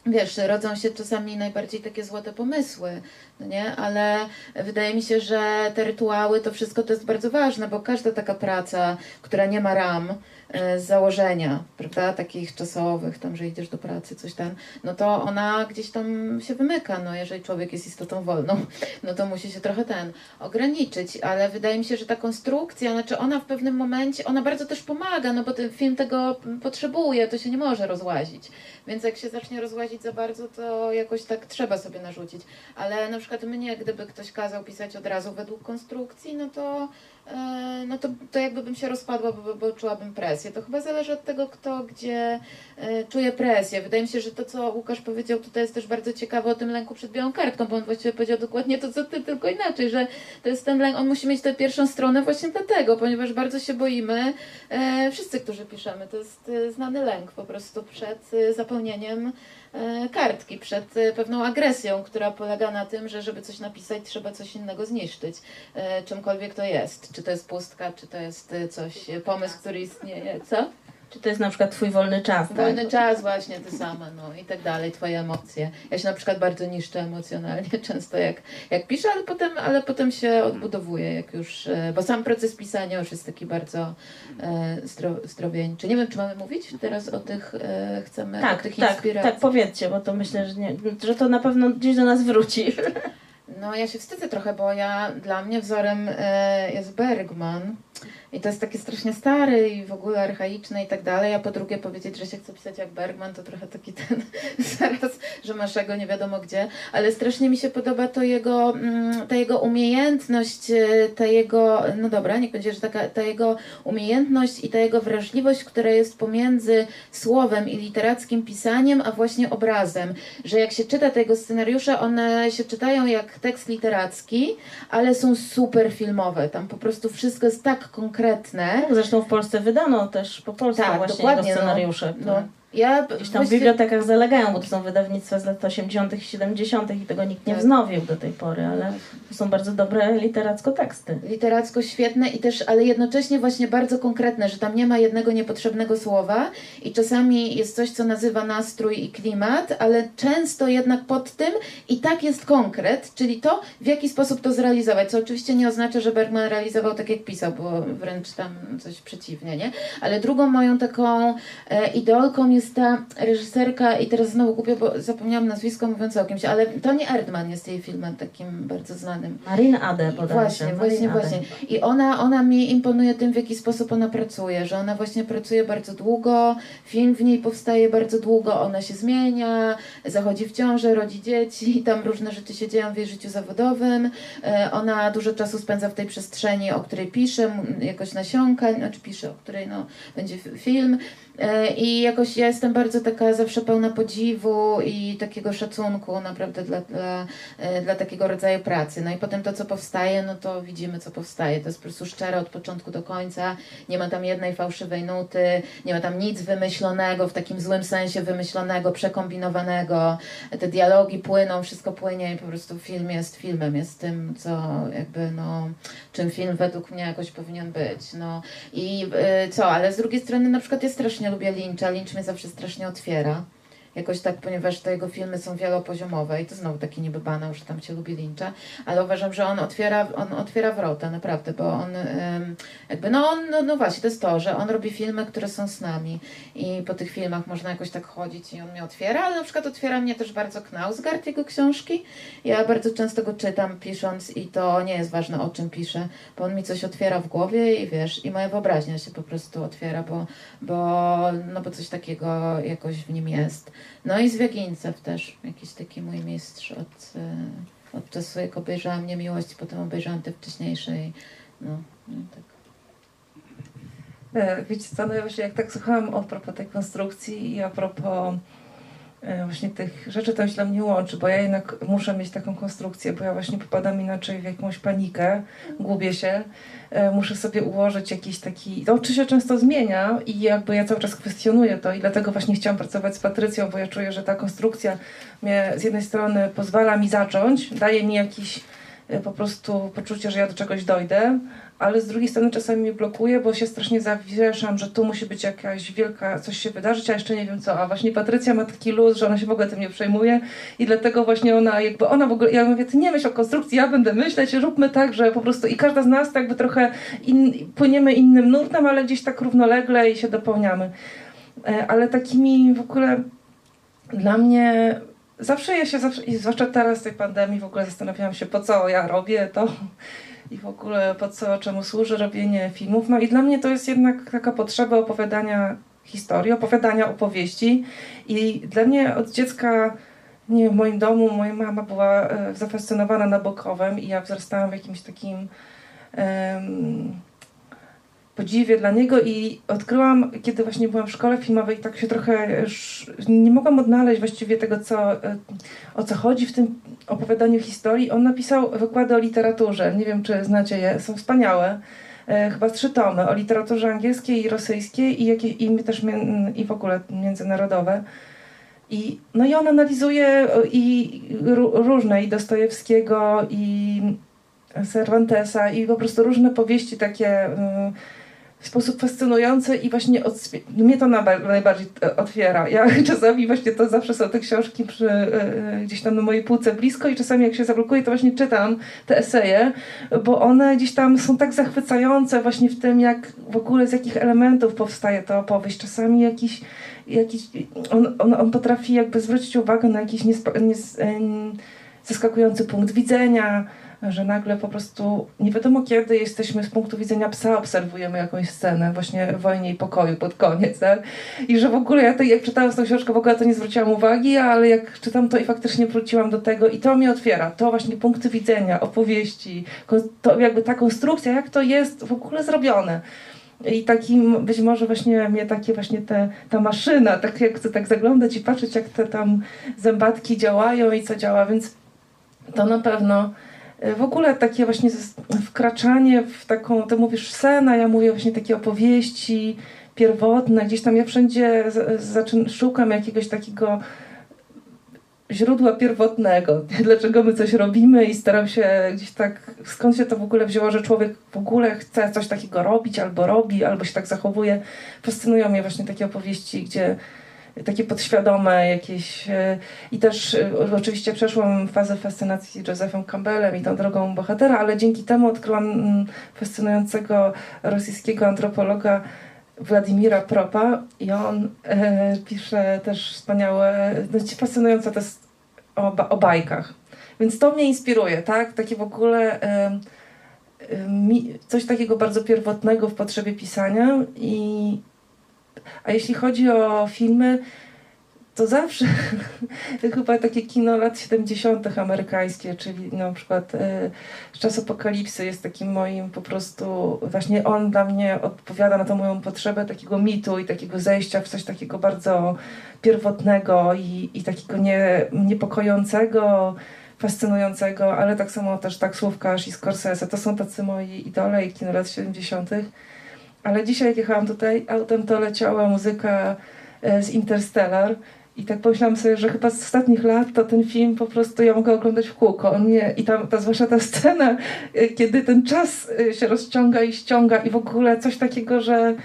wiesz, rodzą się czasami najbardziej takie złote pomysły, no nie? Ale wydaje mi się, że te rytuały, to wszystko to jest bardzo ważne, bo każda taka praca, która nie ma ram e, z założenia, prawda, takich czasowych, tam, że idziesz do pracy, coś tam, no to ona gdzieś tam się wymyka, no jeżeli człowiek jest istotą wolną, no to musi się trochę ten ograniczyć, ale wydaje mi się, że ta konstrukcja, znaczy ona w pewnym momencie, ona bardzo też pomaga, no bo ten film tego potrzebuje, to się nie może rozłazić, więc jak się zacznie rozłazić za bardzo, to jakoś tak trzeba sobie narzucić. Ale na przykład mnie, gdyby ktoś kazał pisać od razu według konstrukcji, no to, no to, to jakby bym się rozpadła, bo, bo czułabym presję. To chyba zależy od tego, kto gdzie e, czuje presję. Wydaje mi się, że to, co Łukasz powiedział tutaj jest też bardzo ciekawe o tym lęku przed białą kartką, bo on właściwie powiedział dokładnie to, co ty, tylko inaczej, że to jest ten lęk, on musi mieć tę pierwszą stronę właśnie dlatego, ponieważ bardzo się boimy, e, wszyscy, którzy piszemy, to jest e, znany lęk po prostu przed e, zapełnieniem e, kartki, przed e, pewną agresją, która polega na tym, że żeby coś napisać, trzeba coś innego zniszczyć, e, czymkolwiek to jest. Czy to jest pustka, czy to jest e, coś, e, pomysł, który istnieje, co? Czy to jest na przykład twój wolny czas, tak? Wolny czas właśnie, te same, no i tak dalej, twoje emocje. Ja się na przykład bardzo niszczę emocjonalnie często jak, jak piszę, ale potem, ale potem się odbudowuję, jak już, e, bo sam proces pisania już jest taki bardzo e, zdro, zdrowieńczy. Nie wiem, czy mamy mówić teraz o tych, e, chcemy, o Tak, tych tak, inspiracjach. tak, powiedzcie, bo to myślę, że, nie, że to na pewno gdzieś do nas wróci. No ja się wstydzę trochę, bo ja, dla mnie wzorem e, jest Bergman i to jest takie strasznie stary i w ogóle archaiczne i tak dalej, a po drugie powiedzieć, że się chce pisać jak Bergman, to trochę taki ten zaraz, że masz go nie wiadomo gdzie, ale strasznie mi się podoba to jego, mm, ta jego umiejętność, e, ta jego, no dobra, niech będzie, że taka, ta jego umiejętność i ta jego wrażliwość, która jest pomiędzy słowem i literackim pisaniem, a właśnie obrazem, że jak się czyta te jego scenariusze, one się czytają jak tekst literacki, ale są super filmowe. Tam po prostu wszystko jest tak konkretne. Zresztą w Polsce wydano też po polsku Tak, właśnie dokładnie, no. scenariusze. No, które ja Gdzieś tam w bibliotekach zalegają, bo to są wydawnictwa z lat 80. i 70. i tego nikt nie Tak. wznowił do tej pory, ale to są bardzo dobre literacko teksty. literacko świetne i też, ale jednocześnie właśnie bardzo konkretne, że tam nie ma jednego niepotrzebnego słowa i czasami jest coś, co nazywa nastrój i klimat, ale często jednak pod tym i tak jest konkret, czyli to, w jaki sposób to zrealizować, co oczywiście nie oznacza, że Bergman realizował tak, jak pisał, bo wręcz tam coś przeciwnie, nie? Ale drugą moją taką e, idolką jest ta reżyserka i teraz znowu kupię, bo zapomniałam nazwisko mówiąc o kimś, ale Toni Erdmann jest jej filmem takim bardzo znanym. Marin Ade bodajże. Właśnie, Marin właśnie, Ade. właśnie. I ona, ona mi imponuje tym, w jaki sposób ona pracuje, że ona właśnie pracuje bardzo długo, film w niej powstaje bardzo długo, ona się zmienia, zachodzi w ciążę, rodzi dzieci, tam różne rzeczy się dzieją w jej życiu zawodowym. E, Ona dużo czasu spędza w tej przestrzeni, o której pisze, jakoś nasiąka, znaczy pisze, o której no, będzie film. E, I jakoś ja jestem bardzo taka zawsze pełna podziwu i takiego szacunku naprawdę dla, dla, e, dla takiego rodzaju pracy. No i potem to, co powstaje, no to widzimy, co powstaje. To jest po prostu szczere od początku do końca. Nie ma tam jednej fałszywej nuty, nie ma tam nic wymyślonego, w takim złym sensie wymyślonego, przekombinowanego. Te dialogi płyną, wszystko płynie i po prostu film jest filmem, jest tym, co jakby, no, czym film według mnie jakoś powinien być. No i y, co, ale z drugiej strony na przykład ja strasznie lubię Lyncha. Lynch mnie zawsze strasznie otwiera. Jakoś tak, ponieważ te jego filmy są wielopoziomowe i to znowu taki niby banał, że tam się lubi Lyncha, ale uważam, że on otwiera, on otwiera wrota, naprawdę, bo on jakby, no, on, no, no właśnie, to jest to, że on robi filmy, które są z nami i po tych filmach można jakoś tak chodzić i on mnie otwiera, ale na przykład otwiera mnie też bardzo Knausgard, jego książki. Ja bardzo często go czytam pisząc i to nie jest ważne o czym piszę, bo on mi coś otwiera w głowie i wiesz, i moja wyobraźnia się po prostu otwiera, bo, bo, no bo coś takiego jakoś w nim jest. No i Zwiagińcew też, jakiś taki mój mistrz od, e, od czasu jak obejrzałam Niemiłość, potem obejrzałam te wcześniejsze i no, no tak. E, Wiecie co, no ja właśnie jak tak słuchałam a propos tej konstrukcji i a propos właśnie tych rzeczy to dla mnie łączy, bo ja jednak muszę mieć taką konstrukcję, bo ja właśnie popadam inaczej w jakąś panikę, gubię się, e, muszę sobie ułożyć jakiś taki, to oczy się często zmienia i jakby ja cały czas kwestionuję to i dlatego właśnie chciałam pracować z Patrycją, bo ja czuję, że ta konstrukcja mnie z jednej strony pozwala mi zacząć, daje mi jakiś e, po prostu poczucie, że ja do czegoś dojdę, ale z drugiej strony czasami mnie blokuje, bo się strasznie zawieszam, że tu musi być jakaś wielka, coś się wydarzyć, a jeszcze nie wiem co. A właśnie Patrycja ma taki luz, że ona się w ogóle tym nie przejmuje i dlatego właśnie ona jakby, ona w ogóle, ja mówię, ty nie myśl o konstrukcji, ja będę myśleć, róbmy tak, że po prostu i każda z nas tak jakby trochę in, płyniemy innym nurtem, ale gdzieś tak równolegle i się dopełniamy. E, Ale takimi w ogóle dla mnie zawsze ja się, zawsze, i zwłaszcza teraz tej pandemii w ogóle zastanawiałam się, po co ja robię to i w ogóle po co, czemu służy robienie filmów. No i dla mnie to jest jednak taka potrzeba opowiadania historii, opowiadania opowieści. I dla mnie od dziecka, nie wiem, w moim domu moja mama była e, zafascynowana Nabokowem i ja wzrastałam w jakimś takim podziwie dla niego i odkryłam, kiedy właśnie byłam w szkole filmowej, tak się trochę już nie mogłam odnaleźć właściwie tego, co, e, o co chodzi w tym opowiadaniu historii. On napisał wykłady o literaturze. Nie wiem, czy znacie je, są wspaniałe. E, Chyba trzy tomy o literaturze angielskiej i rosyjskiej i, jakie, i też i w ogóle międzynarodowe. I, no i on analizuje e, i ró- różne, i Dostojewskiego, i Cervantesa, i po prostu różne powieści takie y, w sposób fascynujący i właśnie odswie- mnie to najba- najbardziej e, otwiera. Ja czasami właśnie to zawsze są te książki przy, e, e, gdzieś tam na mojej półce blisko i czasami jak się zablokuję, to właśnie czytam te eseje, bo one gdzieś tam są tak zachwycające właśnie w tym, jak w ogóle z jakich elementów powstaje ta opowieść. Czasami jakiś, jakiś on, on, on potrafi jakby zwrócić uwagę na jakiś niespo, nies, zaskakujący punkt widzenia, że nagle po prostu nie wiadomo kiedy jesteśmy z punktu widzenia psa, obserwujemy jakąś scenę właśnie w wojnie i pokoju pod koniec, tak? I że w ogóle ja to, jak czytałam tą książkę, w ogóle to nie zwróciłam uwagi, ale jak czytam to i faktycznie wróciłam do tego i to mnie otwiera, to właśnie punkty widzenia, opowieści, to jakby ta konstrukcja, jak to jest w ogóle zrobione. I takim, być może właśnie mnie takie właśnie te, ta maszyna, tak jak chcę tak zaglądać i patrzeć, jak te tam zębatki działają i co działa, więc to na pewno w ogóle takie właśnie wkraczanie w taką, ty mówisz sena, ja mówię właśnie takie opowieści pierwotne, gdzieś tam ja wszędzie zaczyn- szukam jakiegoś takiego źródła pierwotnego, dlaczego my coś robimy i staram się gdzieś tak, skąd się to w ogóle wzięło, że człowiek w ogóle chce coś takiego robić, albo robi, albo się tak zachowuje. Fascynują mnie właśnie takie opowieści, gdzie takie podświadome jakieś e, i też e, oczywiście przeszłam fazę fascynacji Josephem Campbellem i tą drogą bohatera, ale dzięki temu odkryłam mm, fascynującego rosyjskiego antropologa Władimira Propa i on e, pisze też wspaniałe, no, fascynujące to o, o bajkach. Więc to mnie inspiruje, tak? Takie w ogóle e, e, mi, coś takiego bardzo pierwotnego w potrzebie pisania i a jeśli chodzi o filmy, to zawsze chyba takie kino lat 70. amerykańskie, czyli na przykład e, Czas Apokalipsy jest takim moim po prostu, właśnie on dla mnie odpowiada na tą moją potrzebę takiego mitu i takiego zejścia w coś takiego bardzo pierwotnego i, i takiego nie, niepokojącego, fascynującego, ale tak samo też taksówkarz i Scorsese, to są tacy moi idole i kino lat 70. Ale dzisiaj jak jechałam tutaj autem, to leciała muzyka e, z Interstellar i tak pomyślałam sobie, że chyba z ostatnich lat to ten film po prostu ja mogę oglądać w kółko. On mnie, I tam, ta, zwłaszcza ta scena, e, kiedy ten czas e, się rozciąga i ściąga i w ogóle coś takiego, że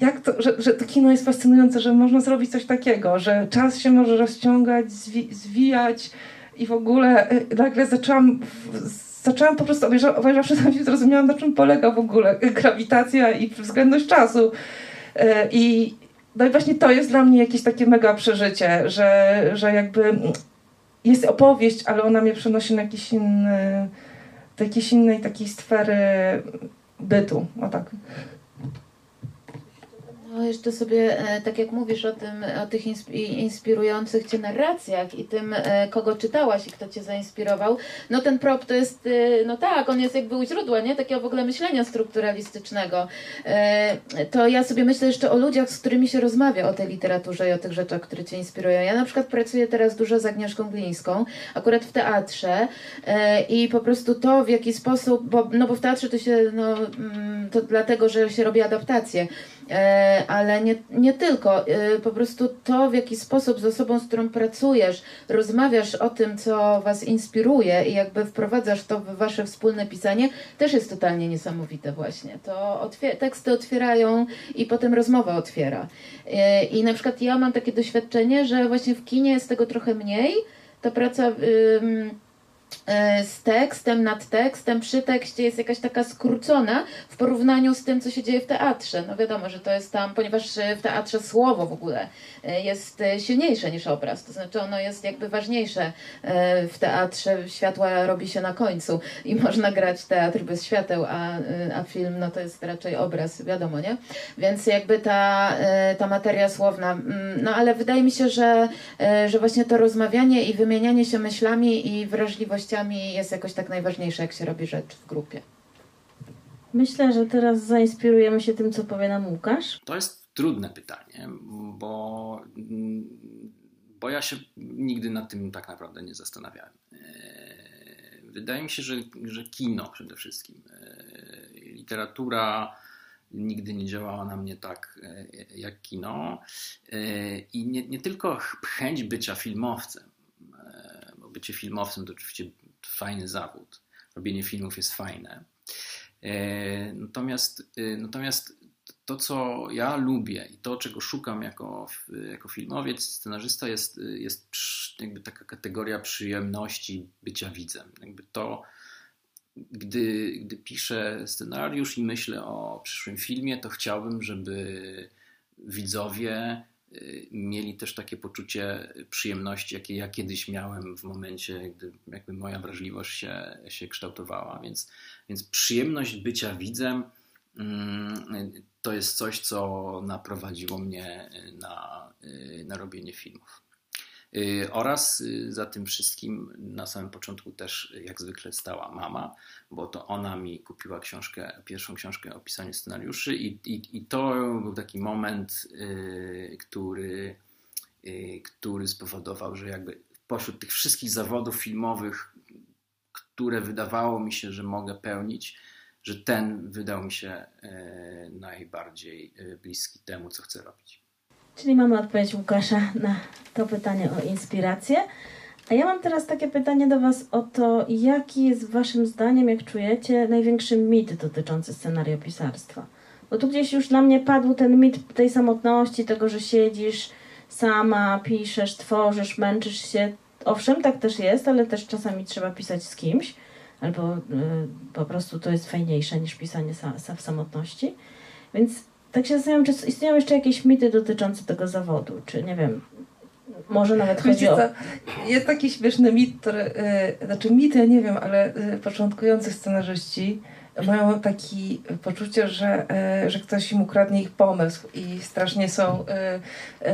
jak to, że, że to kino jest fascynujące, że można zrobić coś takiego, że czas się może rozciągać, zwi, zwijać i w ogóle nagle zaczęłam, w- zaczęłam po prostu, obejrza- obejrzawszy ten film, zrozumiałam na czym polega w ogóle grawitacja i względność czasu. E, I no i właśnie to jest dla mnie jakieś takie mega przeżycie, że, że jakby jest opowieść, ale ona mnie przenosi na jakiś inny, do jakiejś innej takiej sfery bytu. O tak. No jeszcze sobie, e, tak jak mówisz o tym, o tych insp- inspirujących cię narracjach i tym, e, kogo czytałaś i kto cię zainspirował, no ten prop to jest, e, no tak, on jest jakby u źródła, nie? Takiego w ogóle myślenia strukturalistycznego. To ja sobie myślę jeszcze o ludziach, z którymi się rozmawia o tej literaturze i o tych rzeczach, które cię inspirują. Ja na przykład pracuję teraz dużo z Agnieszką Glińską, akurat w teatrze i po prostu to, w jaki sposób, bo, no bo w teatrze to się, no, mm, to dlatego, że się robi adaptacje, ale nie, nie tylko. E, Po prostu to, w jaki sposób z osobą, z którą pracujesz, rozmawiasz o tym, co Was inspiruje i jakby wprowadzasz to w Wasze wspólne pisanie, też jest totalnie niesamowite właśnie. To teksty otwierają i potem rozmowa otwiera. E, I na przykład ja mam takie doświadczenie, że właśnie w kinie jest tego trochę mniej. Ta praca... e, z tekstem, nad tekstem, przy tekście jest jakaś taka skrócona w porównaniu z tym, co się dzieje w teatrze. No wiadomo, że to jest tam, ponieważ e, w teatrze słowo w ogóle e, jest e, silniejsze niż obraz, to znaczy ono jest jakby ważniejsze e, w teatrze, światła robi się na końcu i można grać teatr bez świateł, a, e, a film no to jest raczej obraz, wiadomo, nie? Więc jakby ta, e, ta materia słowna, mm, no ale wydaje mi się, że, e, że właśnie to rozmawianie i wymienianie się myślami i jest jakoś tak najważniejsze, jak się robi rzecz w grupie. Myślę, że teraz zainspirujemy się tym, co powie nam Łukasz. To jest trudne pytanie, bo, bo ja się nigdy nad tym tak naprawdę nie zastanawiałem. E, Wydaje mi się, że, że kino przede wszystkim, e, literatura nigdy nie działała na mnie tak e, jak kino. I nie, nie tylko chęć bycia filmowcem, bycie filmowcem to oczywiście fajny zawód. Robienie filmów jest fajne. E, Natomiast, e, natomiast to, co ja lubię i to, czego szukam jako, jako filmowiec, scenarzysta, jest, jest jakby taka kategoria przyjemności bycia widzem. Jakby to, gdy, gdy piszę scenariusz i myślę o przyszłym filmie, to chciałbym, żeby widzowie mieli też takie poczucie przyjemności, jakie ja kiedyś miałem w momencie, gdy jakby moja wrażliwość się, się kształtowała. Więc, więc przyjemność bycia widzem mm, to jest coś, co naprowadziło mnie na, na robienie filmów. Y, Oraz y, za tym wszystkim na samym początku też jak zwykle stała mama, bo to ona mi kupiła książkę, pierwszą książkę o pisaniu scenariuszy i, i, i to był taki moment, y, który, który spowodował, że jakby pośród tych wszystkich zawodów filmowych, które wydawało mi się, że mogę pełnić, że ten wydał mi się y, najbardziej y, bliski temu, co chcę robić. Czyli mamy odpowiedź Łukasza na to pytanie o inspirację. A ja mam teraz takie pytanie do Was o to, jaki jest Waszym zdaniem, jak czujecie, największy mit dotyczący scenariopisarstwa? Bo tu gdzieś już na mnie padł ten mit tej samotności, tego, że siedzisz sama, piszesz, tworzysz, męczysz się. Owszem, tak też jest, ale też czasami trzeba pisać z kimś, albo y, po prostu to jest fajniejsze niż pisanie sa, sa w samotności. Więc tak się zastanawiam, czy istnieją jeszcze jakieś mity dotyczące tego zawodu, czy nie wiem, może nawet chodzi Wiecie o... co, jest taki śmieszny mit, który, y, znaczy mit, ja nie wiem, ale y, początkujący scenarzyści mają takie poczucie, że, y, że ktoś im ukradnie ich pomysł i strasznie są y, y,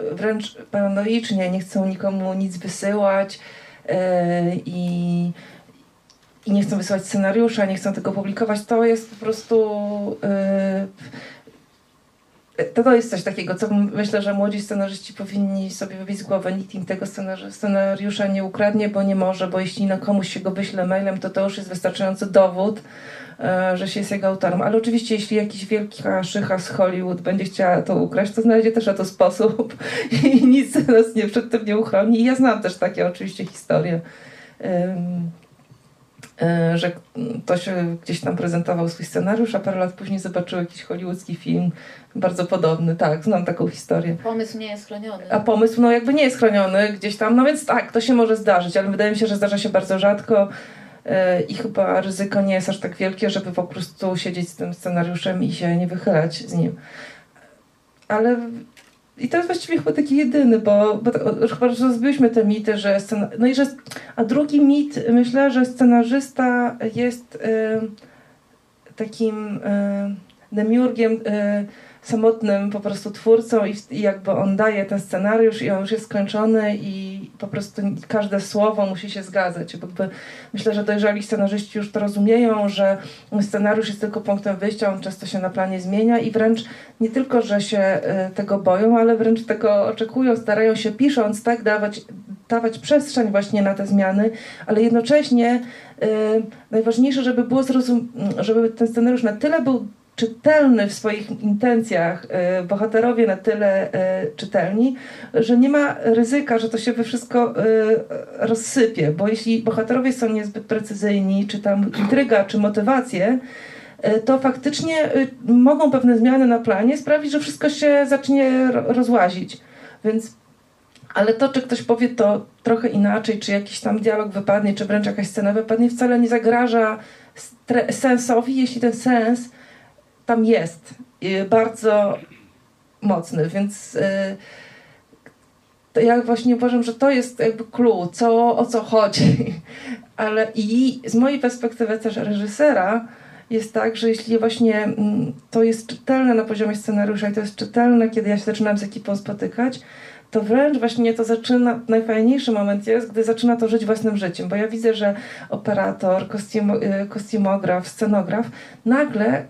y, wręcz paranoicznie, nie chcą nikomu nic wysyłać i, i nie chcą wysyłać scenariusza, nie chcą tego publikować. To jest po prostu... y, to, to jest coś takiego, co myślę, że młodzi scenarzyści powinni sobie wybić z głowy. Nikt im tego scenariusza nie ukradnie, bo nie może, bo jeśli na komuś się go wyśle mailem, to to już jest wystarczający dowód, e, że się jest jego autorem. Ale oczywiście, jeśli jakiś wielka szycha z Hollywood będzie chciała to ukraść, to znajdzie też na to sposób i nic nas nie przed tym nie uchroni. I ja znam też takie oczywiście historie. Że ktoś e, gdzieś tam prezentował swój scenariusz, a parę lat później zobaczył jakiś hollywoodzki film bardzo podobny. Tak, znam taką historię. Pomysł nie jest chroniony. A pomysł, no jakby nie jest chroniony gdzieś tam, no więc tak, to się może zdarzyć, ale wydaje mi się, że zdarza się bardzo rzadko e, i chyba ryzyko nie jest aż tak wielkie, żeby po prostu siedzieć z tym scenariuszem i się nie wychylać z nim. Ale i to jest właściwie chyba taki jedyny, bo, bo chyba rozbiłyśmy te mity, że scena, no i że, a drugi mit, myślę, że scenarzysta jest e, takim e, demiurgiem, y, samotnym po prostu twórcą i, i jakby on daje ten scenariusz i on już jest skończony i po prostu każde słowo musi się zgadzać. Jakby myślę, że dojrzali scenarzyści już to rozumieją, że scenariusz jest tylko punktem wyjścia, on często się na planie zmienia i wręcz nie tylko, że się y, tego boją, ale wręcz tego oczekują, starają się pisząc tak dawać, dawać przestrzeń właśnie na te zmiany, ale jednocześnie y, najważniejsze, żeby było żeby ten scenariusz na tyle był czytelny w swoich intencjach, y, bohaterowie na tyle y, czytelni, że nie ma ryzyka, że to się we wszystko y, rozsypie, bo jeśli bohaterowie są niezbyt precyzyjni, czy tam intryga, czy motywacje, to faktycznie mogą pewne zmiany na planie sprawić, że wszystko się zacznie ro- rozłazić. Więc ale to, czy ktoś powie to trochę inaczej, czy jakiś tam dialog wypadnie, czy wręcz jakaś scena wypadnie, wcale nie zagraża sensowi, jeśli ten sens tam jest y, bardzo mocny, więc y, ja właśnie uważam, że to jest jakby clue, co, o co chodzi. Ale i z mojej perspektywy też reżysera jest tak, że jeśli właśnie mm, to jest czytelne na poziomie scenariusza i to jest czytelne, kiedy ja się zaczynam z ekipą spotykać, to wręcz właśnie to zaczyna, najfajniejszy moment jest, gdy zaczyna to żyć własnym życiem, bo ja widzę, że operator, kostiumo, y, kostiumograf, scenograf nagle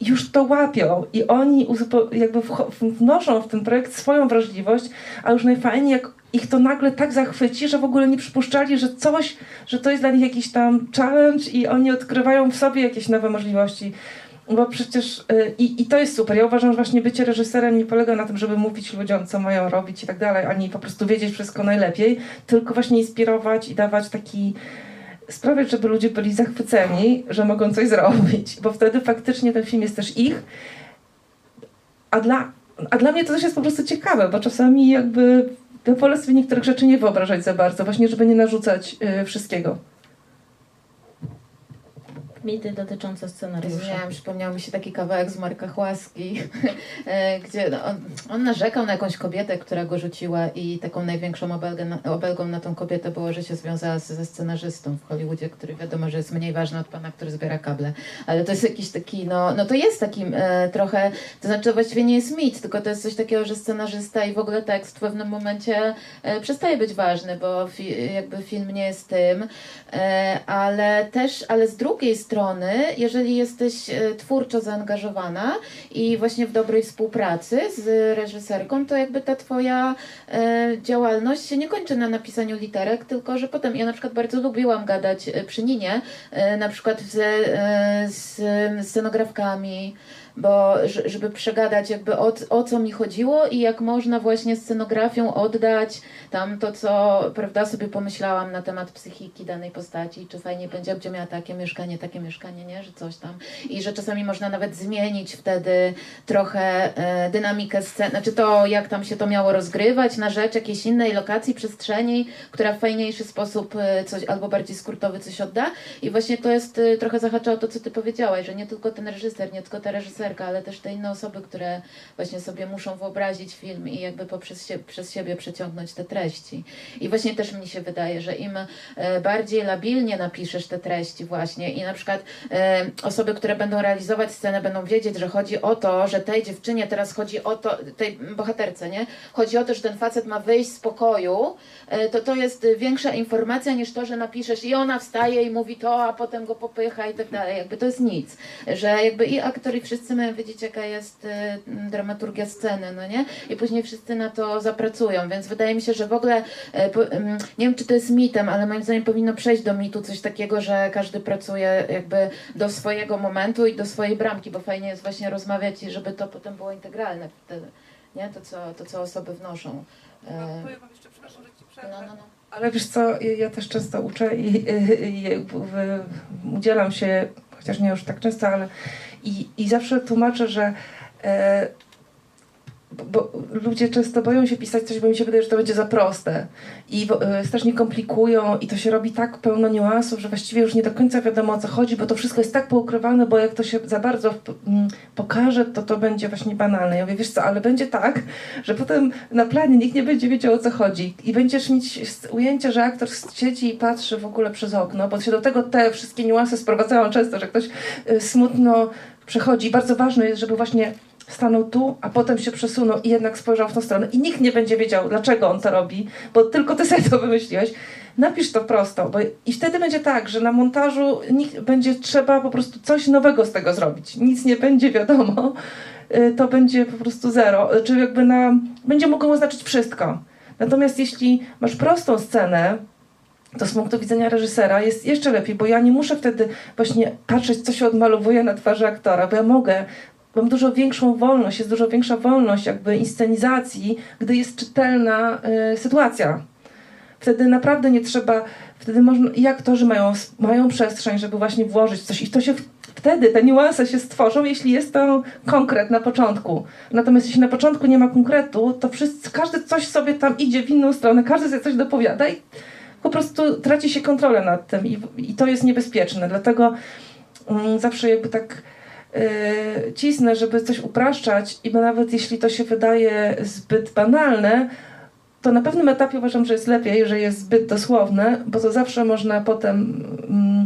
już to łapią i oni jakby wnoszą w ten projekt swoją wrażliwość, a już najfajniej jak ich to nagle tak zachwyci, że w ogóle nie przypuszczali, że coś, że to jest dla nich jakiś tam challenge i oni odkrywają w sobie jakieś nowe możliwości. Bo przecież y, i, i to jest super. Ja uważam, że właśnie bycie reżyserem nie polega na tym, żeby mówić ludziom, co mają robić i tak dalej, ani po prostu wiedzieć wszystko najlepiej, tylko właśnie inspirować i dawać taki sprawiać, żeby ludzie byli zachwyceni, że mogą coś zrobić, bo wtedy faktycznie ten film jest też ich. A dla, a dla mnie to też jest po prostu ciekawe, bo czasami jakby ja wolę sobie niektórych rzeczy nie wyobrażać za bardzo, właśnie żeby nie narzucać y, wszystkiego. Mity dotyczące scenariusza. Nie, przypomniał mi się taki kawałek z Marka Chłaski, e, gdzie no, on, on narzekał na jakąś kobietę, która go rzuciła i taką największą obelgę na, obelgą na tą kobietę było, że się związała z, ze scenarzystą w Hollywoodzie, który wiadomo, że jest mniej ważny od pana, który zbiera kable. Ale to jest jakiś taki, no, no to jest takim e, trochę, to znaczy to właściwie nie jest mit, tylko to jest coś takiego, że scenarzysta i w ogóle tekst w pewnym momencie e, przestaje być ważny, bo fi, jakby film nie jest tym, e, ale też, ale z drugiej strony, jeżeli jesteś e, twórczo zaangażowana i właśnie w dobrej współpracy z reżyserką, to jakby ta twoja e, działalność się nie kończy na napisaniu literek, tylko że potem, ja na przykład bardzo lubiłam gadać e, przy Ninie, na przykład z, z scenografkami, bo żeby przegadać jakby o, o co mi chodziło i jak można właśnie scenografią oddać tam to, co prawda sobie pomyślałam na temat psychiki danej postaci, czy fajnie będzie, gdzie miała takie mieszkanie, takie mieszkanie, nie, że coś tam. I że czasami można nawet zmienić wtedy trochę e, dynamikę sceny, znaczy to, jak tam się to miało rozgrywać na rzecz jakiejś innej lokacji, przestrzeni, która w fajniejszy sposób e, coś, albo bardziej skrótowy coś odda. I właśnie to jest e, trochę zahacza o to, co ty powiedziałaś, że nie tylko ten reżyser, nie tylko ta reżyserka, ale też te inne osoby, które właśnie sobie muszą wyobrazić film i jakby poprzez sie, przez siebie przeciągnąć te treści. I właśnie też mi się wydaje, że im e, bardziej labilnie napiszesz te treści właśnie i na przykład e, osoby, które będą realizować scenę, będą wiedzieć, że chodzi o to, że tej dziewczynie teraz chodzi o to, tej bohaterce, nie? Chodzi o to, że ten facet ma wyjść z pokoju, e, to to jest większa informacja niż to, że napiszesz i ona wstaje i mówi to, a potem go popycha i tak dalej. Jakby to jest nic. Że jakby i aktor i wszyscy mają wiedzieć, jaka jest e, dramaturgia sceny, no nie? I później wszyscy na to zapracują, więc wydaje mi się, że w ogóle, e, po, em, nie wiem czy to jest mitem, ale moim zdaniem powinno przejść do mitu coś takiego, że każdy pracuje jakby do swojego momentu i do swojej bramki, bo fajnie jest właśnie rozmawiać i żeby to potem było integralne wtedy, nie? To, co, to, co osoby wnoszą. Powiem wam jeszcze, przepraszam, że ci no, przerwę. no, no. Ale wiesz co, ja- też często uczę i, i, i udzielam się, chociaż nie już tak często, ale i, i zawsze tłumaczę, że e, bo ludzie często boją się pisać coś, bo mi się wydaje, że to będzie za proste i y, strasznie komplikują i to się robi tak pełno niuansów, że właściwie już nie do końca wiadomo o co chodzi, bo to wszystko jest tak poukrywane, bo jak to się za bardzo mm, pokaże, to to będzie właśnie banalne. Ja mówię, wiesz co, ale będzie tak, że potem na planie nikt nie będzie wiedział o co chodzi i będziesz mieć ujęcie, że aktor siedzi i patrzy w ogóle przez okno, bo się do tego te wszystkie niuanse sprowadzają często, że ktoś y, smutno przechodzi. Bardzo ważne jest, żeby właśnie stanął tu, a potem się przesunął i jednak spojrzał w tą stronę. I nikt nie będzie wiedział, dlaczego on to robi, bo tylko ty sobie to wymyśliłeś. Napisz to prosto, bo i wtedy będzie tak, że na montażu będzie trzeba po prostu coś nowego z tego zrobić. Nic nie będzie wiadomo, y, to będzie po prostu zero. Czyli jakby na, będzie mogło oznaczyć wszystko. Natomiast jeśli masz prostą scenę, to z punktu widzenia reżysera jest jeszcze lepiej, bo ja nie muszę wtedy właśnie patrzeć, co się odmalowuje na twarzy aktora, bo ja mogę mam dużo większą wolność, jest dużo większa wolność jakby inscenizacji, gdy jest czytelna y, sytuacja. Wtedy naprawdę nie trzeba, wtedy można, i aktorzy mają, mają przestrzeń, żeby właśnie włożyć coś i to się wtedy, te niuanse się stworzą, jeśli jest to konkret na początku. Natomiast jeśli na początku nie ma konkretu, to wszyscy, każdy coś sobie tam idzie w inną stronę, każdy sobie coś dopowiada i po prostu traci się kontrolę nad tym i, i to jest niebezpieczne. Dlatego mm, zawsze jakby tak yy, cisnę, żeby coś upraszczać i nawet jeśli to się wydaje zbyt banalne, to na pewnym etapie uważam, że jest lepiej, że jest zbyt dosłowne, bo to zawsze można potem mm,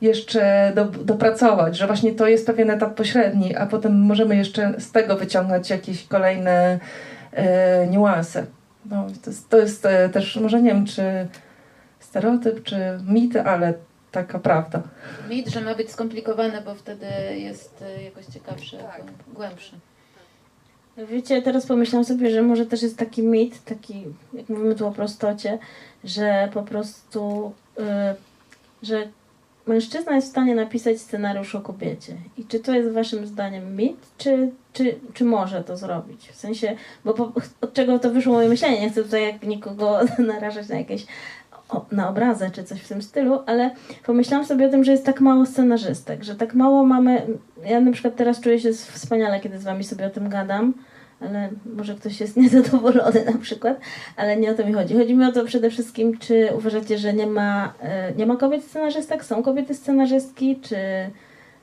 jeszcze do, dopracować, że właśnie to jest pewien etap pośredni, a potem możemy jeszcze z tego wyciągnąć jakieś kolejne e, niuanse. No, to jest, to jest e, też, może nie wiem, czy stereotyp, czy mit, ale taka prawda. Mit, że ma być skomplikowane, bo wtedy jest y, jakoś ciekawsze, Tak. głębsze. Wiecie, teraz pomyślałam sobie, że może też jest taki mit, taki, jak mówimy tu o prostocie, że po prostu, y, że mężczyzna jest w stanie napisać scenariusz o kobiecie. I czy to jest waszym zdaniem mit, czy, czy, czy może to zrobić? W sensie, bo po, od czego to wyszło moje myślenie, nie chcę tutaj jak nikogo narażać na jakieś na obrazę czy coś w tym stylu, ale pomyślałam sobie o tym, że jest tak mało scenarzystek, że tak mało mamy. Ja na przykład teraz czuję się wspaniale, kiedy z wami sobie o tym gadam, ale może ktoś jest niezadowolony na przykład, ale nie o to mi chodzi. Chodzi mi o to przede wszystkim, czy uważacie, że nie ma, e, nie ma kobiet scenarzystek? Są kobiety scenarzystki? Czy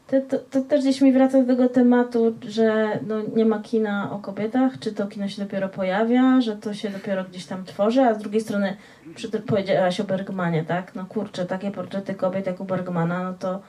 to, to, to też gdzieś mi wraca do tego tematu, że no, nie ma kina o kobietach, czy to kino się dopiero pojawia, że to się dopiero gdzieś tam tworzy, a z drugiej strony przy, powiedziałaś o Bergmanie, tak? No kurczę, takie portrety kobiet jak u Bergmana, no to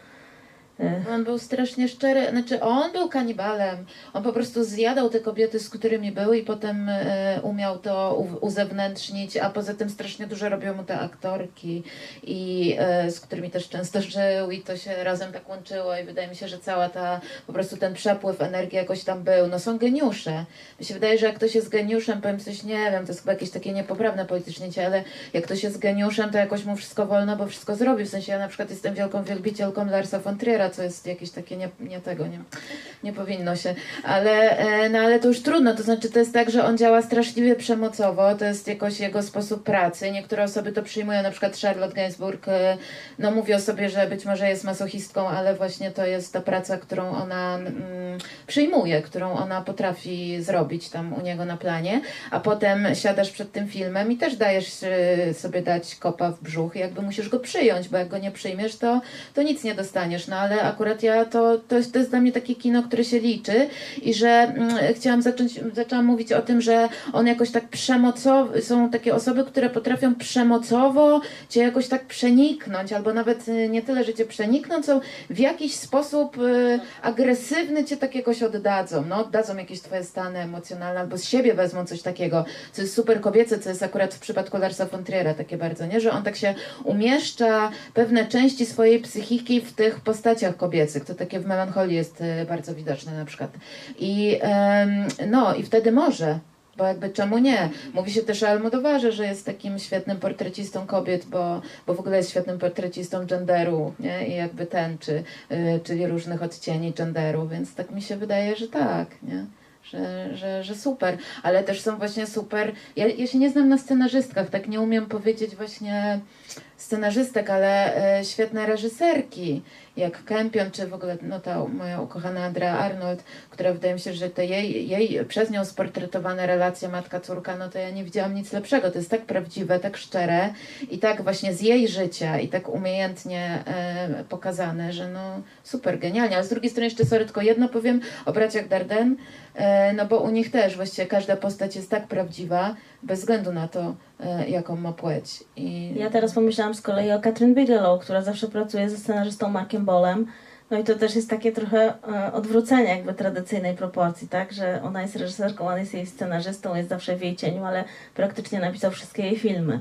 On był strasznie szczery, znaczy on był kanibalem. On po prostu zjadał te kobiety, z którymi był i potem e, umiał to uzewnętrznić, a poza tym strasznie dużo robią mu te aktorki i e, z którymi też często żył i to się razem tak łączyło i wydaje mi się, że cała ta, po prostu ten przepływ energii jakoś tam był. No są geniusze. Mi się wydaje, że jak ktoś jest geniuszem, powiem coś, nie wiem, to jest chyba jakieś takie niepoprawne politycznie, ale jak ktoś jest geniuszem, to jakoś mu wszystko wolno, bo wszystko zrobi. W sensie ja na przykład jestem wielką wielbicielką Larsa von Trier'a, co jest jakieś takie nie, nie tego, nie, nie powinno się. Ale, e, no, ale to już trudno, to znaczy to jest tak, że on działa straszliwie przemocowo, to jest jakoś jego sposób pracy. Niektóre osoby to przyjmują, na przykład Charlotte Gainsbourg, e, no mówi o sobie, że być może jest masochistką, ale właśnie to jest ta praca, którą ona mm, przyjmuje, którą ona potrafi zrobić tam u niego na planie, a potem siadasz przed tym filmem i też dajesz e, sobie dać kopa w brzuch i jakby musisz go przyjąć, bo jak go nie przyjmiesz, to, to nic nie dostaniesz, no ale akurat ja to, to, jest, to jest dla mnie takie kino, które się liczy i że mm, chciałam zacząć, zaczęłam mówić o tym, że on jakoś tak przemocowo, są takie osoby, które potrafią przemocowo cię jakoś tak przeniknąć, albo nawet y, nie tyle, że cię przenikną, co w jakiś sposób y, agresywny cię tak jakoś oddadzą, no oddadzą jakieś twoje stany emocjonalne, albo z siebie wezmą coś takiego, co jest super kobiece, co jest akurat w przypadku Larsa von Trier'a takie bardzo, nie? Że on tak się umieszcza pewne części swojej psychiki w tych postaciach kobiecych, to takie w melancholii jest y, bardzo widoczne na przykład. I no, i wtedy może, bo jakby czemu nie? Mówi się też o Almodowarze, że jest takim świetnym portrecistą kobiet, bo, bo w ogóle jest świetnym portrecistą genderu, nie? I jakby ten, czy, y, czyli różnych odcieni genderu, więc tak mi się wydaje, że tak, nie? że, że, że super, ale też są właśnie super. Ja, ja się nie znam na scenarzystkach, tak nie umiem powiedzieć właśnie scenarzystek, ale e, świetne reżyserki, jak Kempion, czy w ogóle no, ta moja ukochana Andrea Arnold, która wydaje mi się, że te jej, jej przez nią sportretowane relacje matka-córka, no to ja nie widziałam nic lepszego. To jest tak prawdziwe, tak szczere i tak właśnie z jej życia i tak umiejętnie e, pokazane, że no super, genialnie. A z drugiej strony jeszcze sorry, tylko jedno powiem o braciach Darden, e, no bo u nich też właściwie każda postać jest tak prawdziwa, bez względu na to, jaką ma płeć. I... Ja teraz pomyślałam z kolei o Katrin Bigelow, która zawsze pracuje ze scenarzystą Markiem Bolem. No i to też jest takie trochę e, odwrócenie jakby tradycyjnej proporcji, tak? Że ona jest reżyserką, on jest jej scenarzystą, jest zawsze w jej cieniu, ale praktycznie napisał wszystkie jej filmy.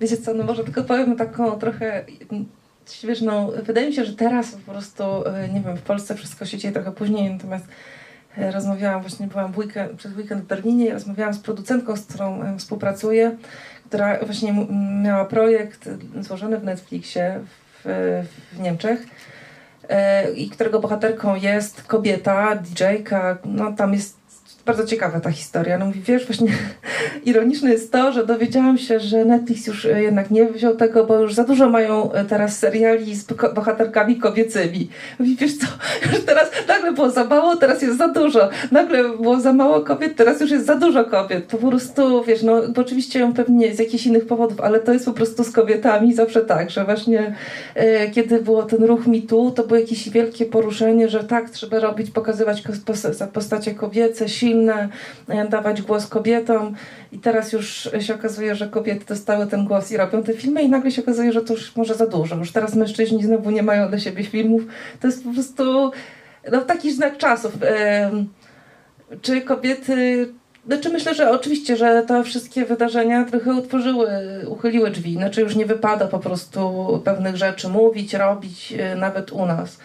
Wiecie co, no może tylko powiem taką trochę świeżną. Wydaje mi się, że teraz po prostu, e, nie wiem, w Polsce wszystko się dzieje trochę później, natomiast e, rozmawiałam, właśnie byłam weekend, przez weekend w Berlinie i rozmawiałam z producentką, z którą e, współpracuję, która właśnie miała projekt złożony w Netflixie w, w Niemczech i którego bohaterką jest kobieta, DJ-ka, no tam jest bardzo ciekawa ta historia. No mówi, wiesz, właśnie ironiczne jest to, że dowiedziałam się, że Netflix już e, jednak nie wziął tego, bo już za dużo mają e, teraz seriali z bohaterkami kobiecymi. Mówi, wiesz co, już teraz nagle było za mało, teraz jest za dużo. Nagle było za mało kobiet, teraz już jest za dużo kobiet. Po prostu, wiesz, no bo oczywiście ją pewnie z jakichś innych powodów, ale to jest po prostu z kobietami zawsze tak, że właśnie e, kiedy było ten ruch mitu, to było jakieś wielkie poruszenie, że tak, trzeba robić, pokazywać postacie kobiece, silne, e, dawać głos kobietom i teraz już się okazuje, że kobiety dostały ten głos i robią te filmy i nagle się okazuje, że to już może za dużo. Już teraz mężczyźni znowu nie mają dla siebie filmów. To jest po prostu no, taki znak czasów. Czy kobiety znaczy myślę, że oczywiście, że te wszystkie wydarzenia trochę utworzyły, uchyliły drzwi. Znaczy już nie wypada po prostu pewnych rzeczy mówić, robić, e, nawet u nas.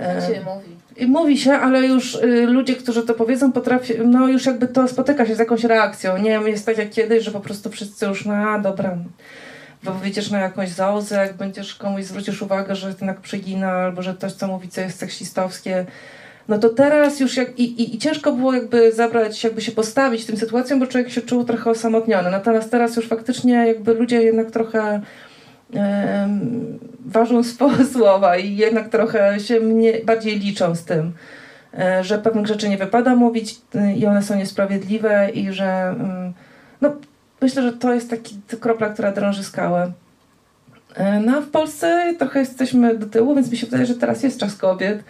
Tak się mówi. I mówi się, ale już y, ludzie, którzy to powiedzą, potrafią, no już jakby to spotyka się z jakąś reakcją. Nie wiem, jest tak jak kiedyś, że po prostu wszyscy już, no a dobra, bo wyjdziesz na jakąś zauzę, jak będziesz komuś zwrócisz uwagę, że jednak przegina, albo że ktoś co mówi, co jest seksistowskie, no to teraz już jak, i, i, i, ciężko było jakby zabrać, jakby się postawić tym sytuacjom, bo człowiek się czuł trochę osamotniony. Natomiast teraz już faktycznie jakby ludzie jednak trochę ważą słowa i jednak trochę się mnie bardziej liczą z tym, e, że pewnych rzeczy nie wypada mówić y, i one są niesprawiedliwe i że mm, no, myślę, że to jest taki kropla, która drąży skałę. E, no a w Polsce trochę jesteśmy do tyłu, więc mi się wydaje, że teraz jest czas kobiet.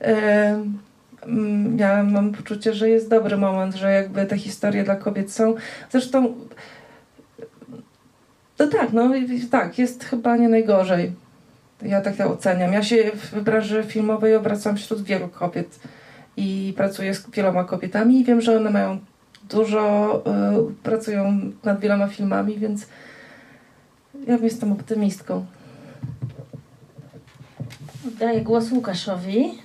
Mm, ja mam poczucie, że jest dobry moment, że jakby te historie dla kobiet są. Zresztą no tak, no tak, jest chyba nie najgorzej. Ja tak to oceniam. Ja się w branży filmowej obracam wśród wielu kobiet i pracuję z wieloma kobietami i wiem, że one mają dużo, y, pracują nad wieloma filmami, więc ja jestem optymistką. Daję głos Łukaszowi.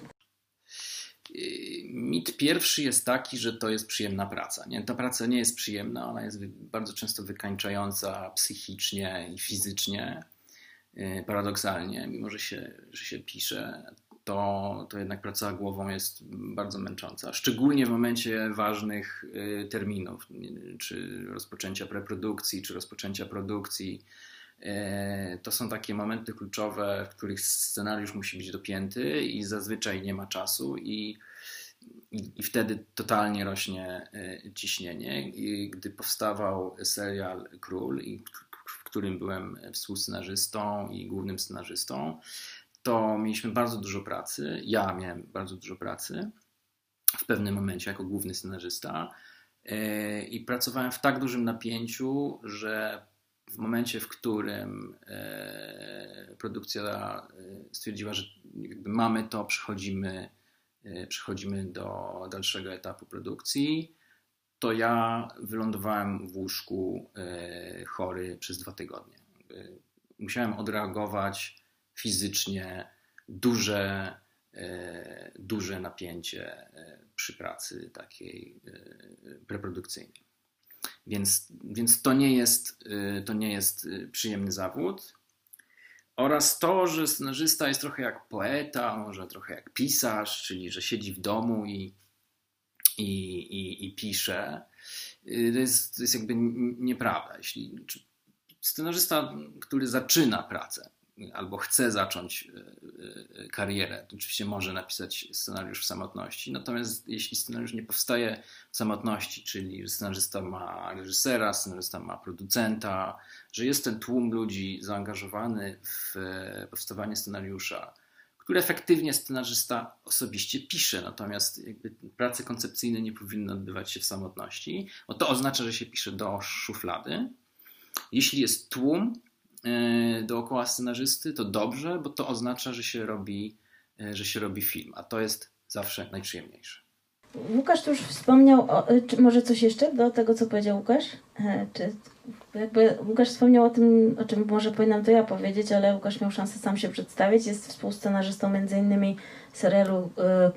Mit pierwszy jest taki, że to jest przyjemna praca. Nie? Ta praca nie jest przyjemna, ona jest bardzo często wykańczająca psychicznie i fizycznie. Y, paradoksalnie, mimo że się, że się pisze, to, to jednak praca głową jest bardzo męcząca. Szczególnie w momencie ważnych y, terminów, czy rozpoczęcia preprodukcji, czy rozpoczęcia produkcji. Y, to są takie momenty kluczowe, w których scenariusz musi być dopięty i zazwyczaj nie ma czasu i i, wtedy totalnie rośnie e, ciśnienie. I gdy powstawał serial Król, w którym byłem współscenarzystą i głównym scenarzystą, to mieliśmy bardzo dużo pracy. Ja miałem bardzo dużo pracy w pewnym momencie jako główny scenarzysta. E, I pracowałem w tak dużym napięciu, że w momencie, w którym e, produkcja stwierdziła, że mamy to, przechodzimy E, przechodzimy do dalszego etapu produkcji, to ja wylądowałem w łóżku e, chory przez dwa tygodnie. Musiałem odreagować fizycznie duże, duże napięcie przy pracy takiej preprodukcyjnej. Więc, więc to, nie jest, to nie jest przyjemny zawód. Oraz to, że scenarzysta jest trochę jak poeta, może trochę jak pisarz, czyli że siedzi w domu i, i, i, i pisze. Y, to jest, to jest jakby nieprawda. Jeśli scenarzysta, który zaczyna pracę, albo chce zacząć e, e, karierę, to oczywiście może napisać scenariusz w samotności. Natomiast jeśli scenariusz nie powstaje w samotności, czyli scenarzysta ma reżysera, scenarzysta ma producenta, że jest ten tłum ludzi zaangażowany w e, powstawanie scenariusza, który efektywnie scenarzysta osobiście pisze, natomiast prace koncepcyjne nie powinny odbywać się w samotności, bo to oznacza, że się pisze do szuflady. Jeśli jest tłum, dookoła scenarzysty, to dobrze, bo to oznacza, że się robi, e, że się robi film, a to jest zawsze najprzyjemniejsze. Łukasz tu już wspomniał, o, e, czy może coś jeszcze do tego, co powiedział Łukasz? Czy jakby Łukasz wspomniał o tym, o czym może powinnam to ja powiedzieć, ale Łukasz miał szansę sam się przedstawić. Jest współscenarzystą m.in. serialu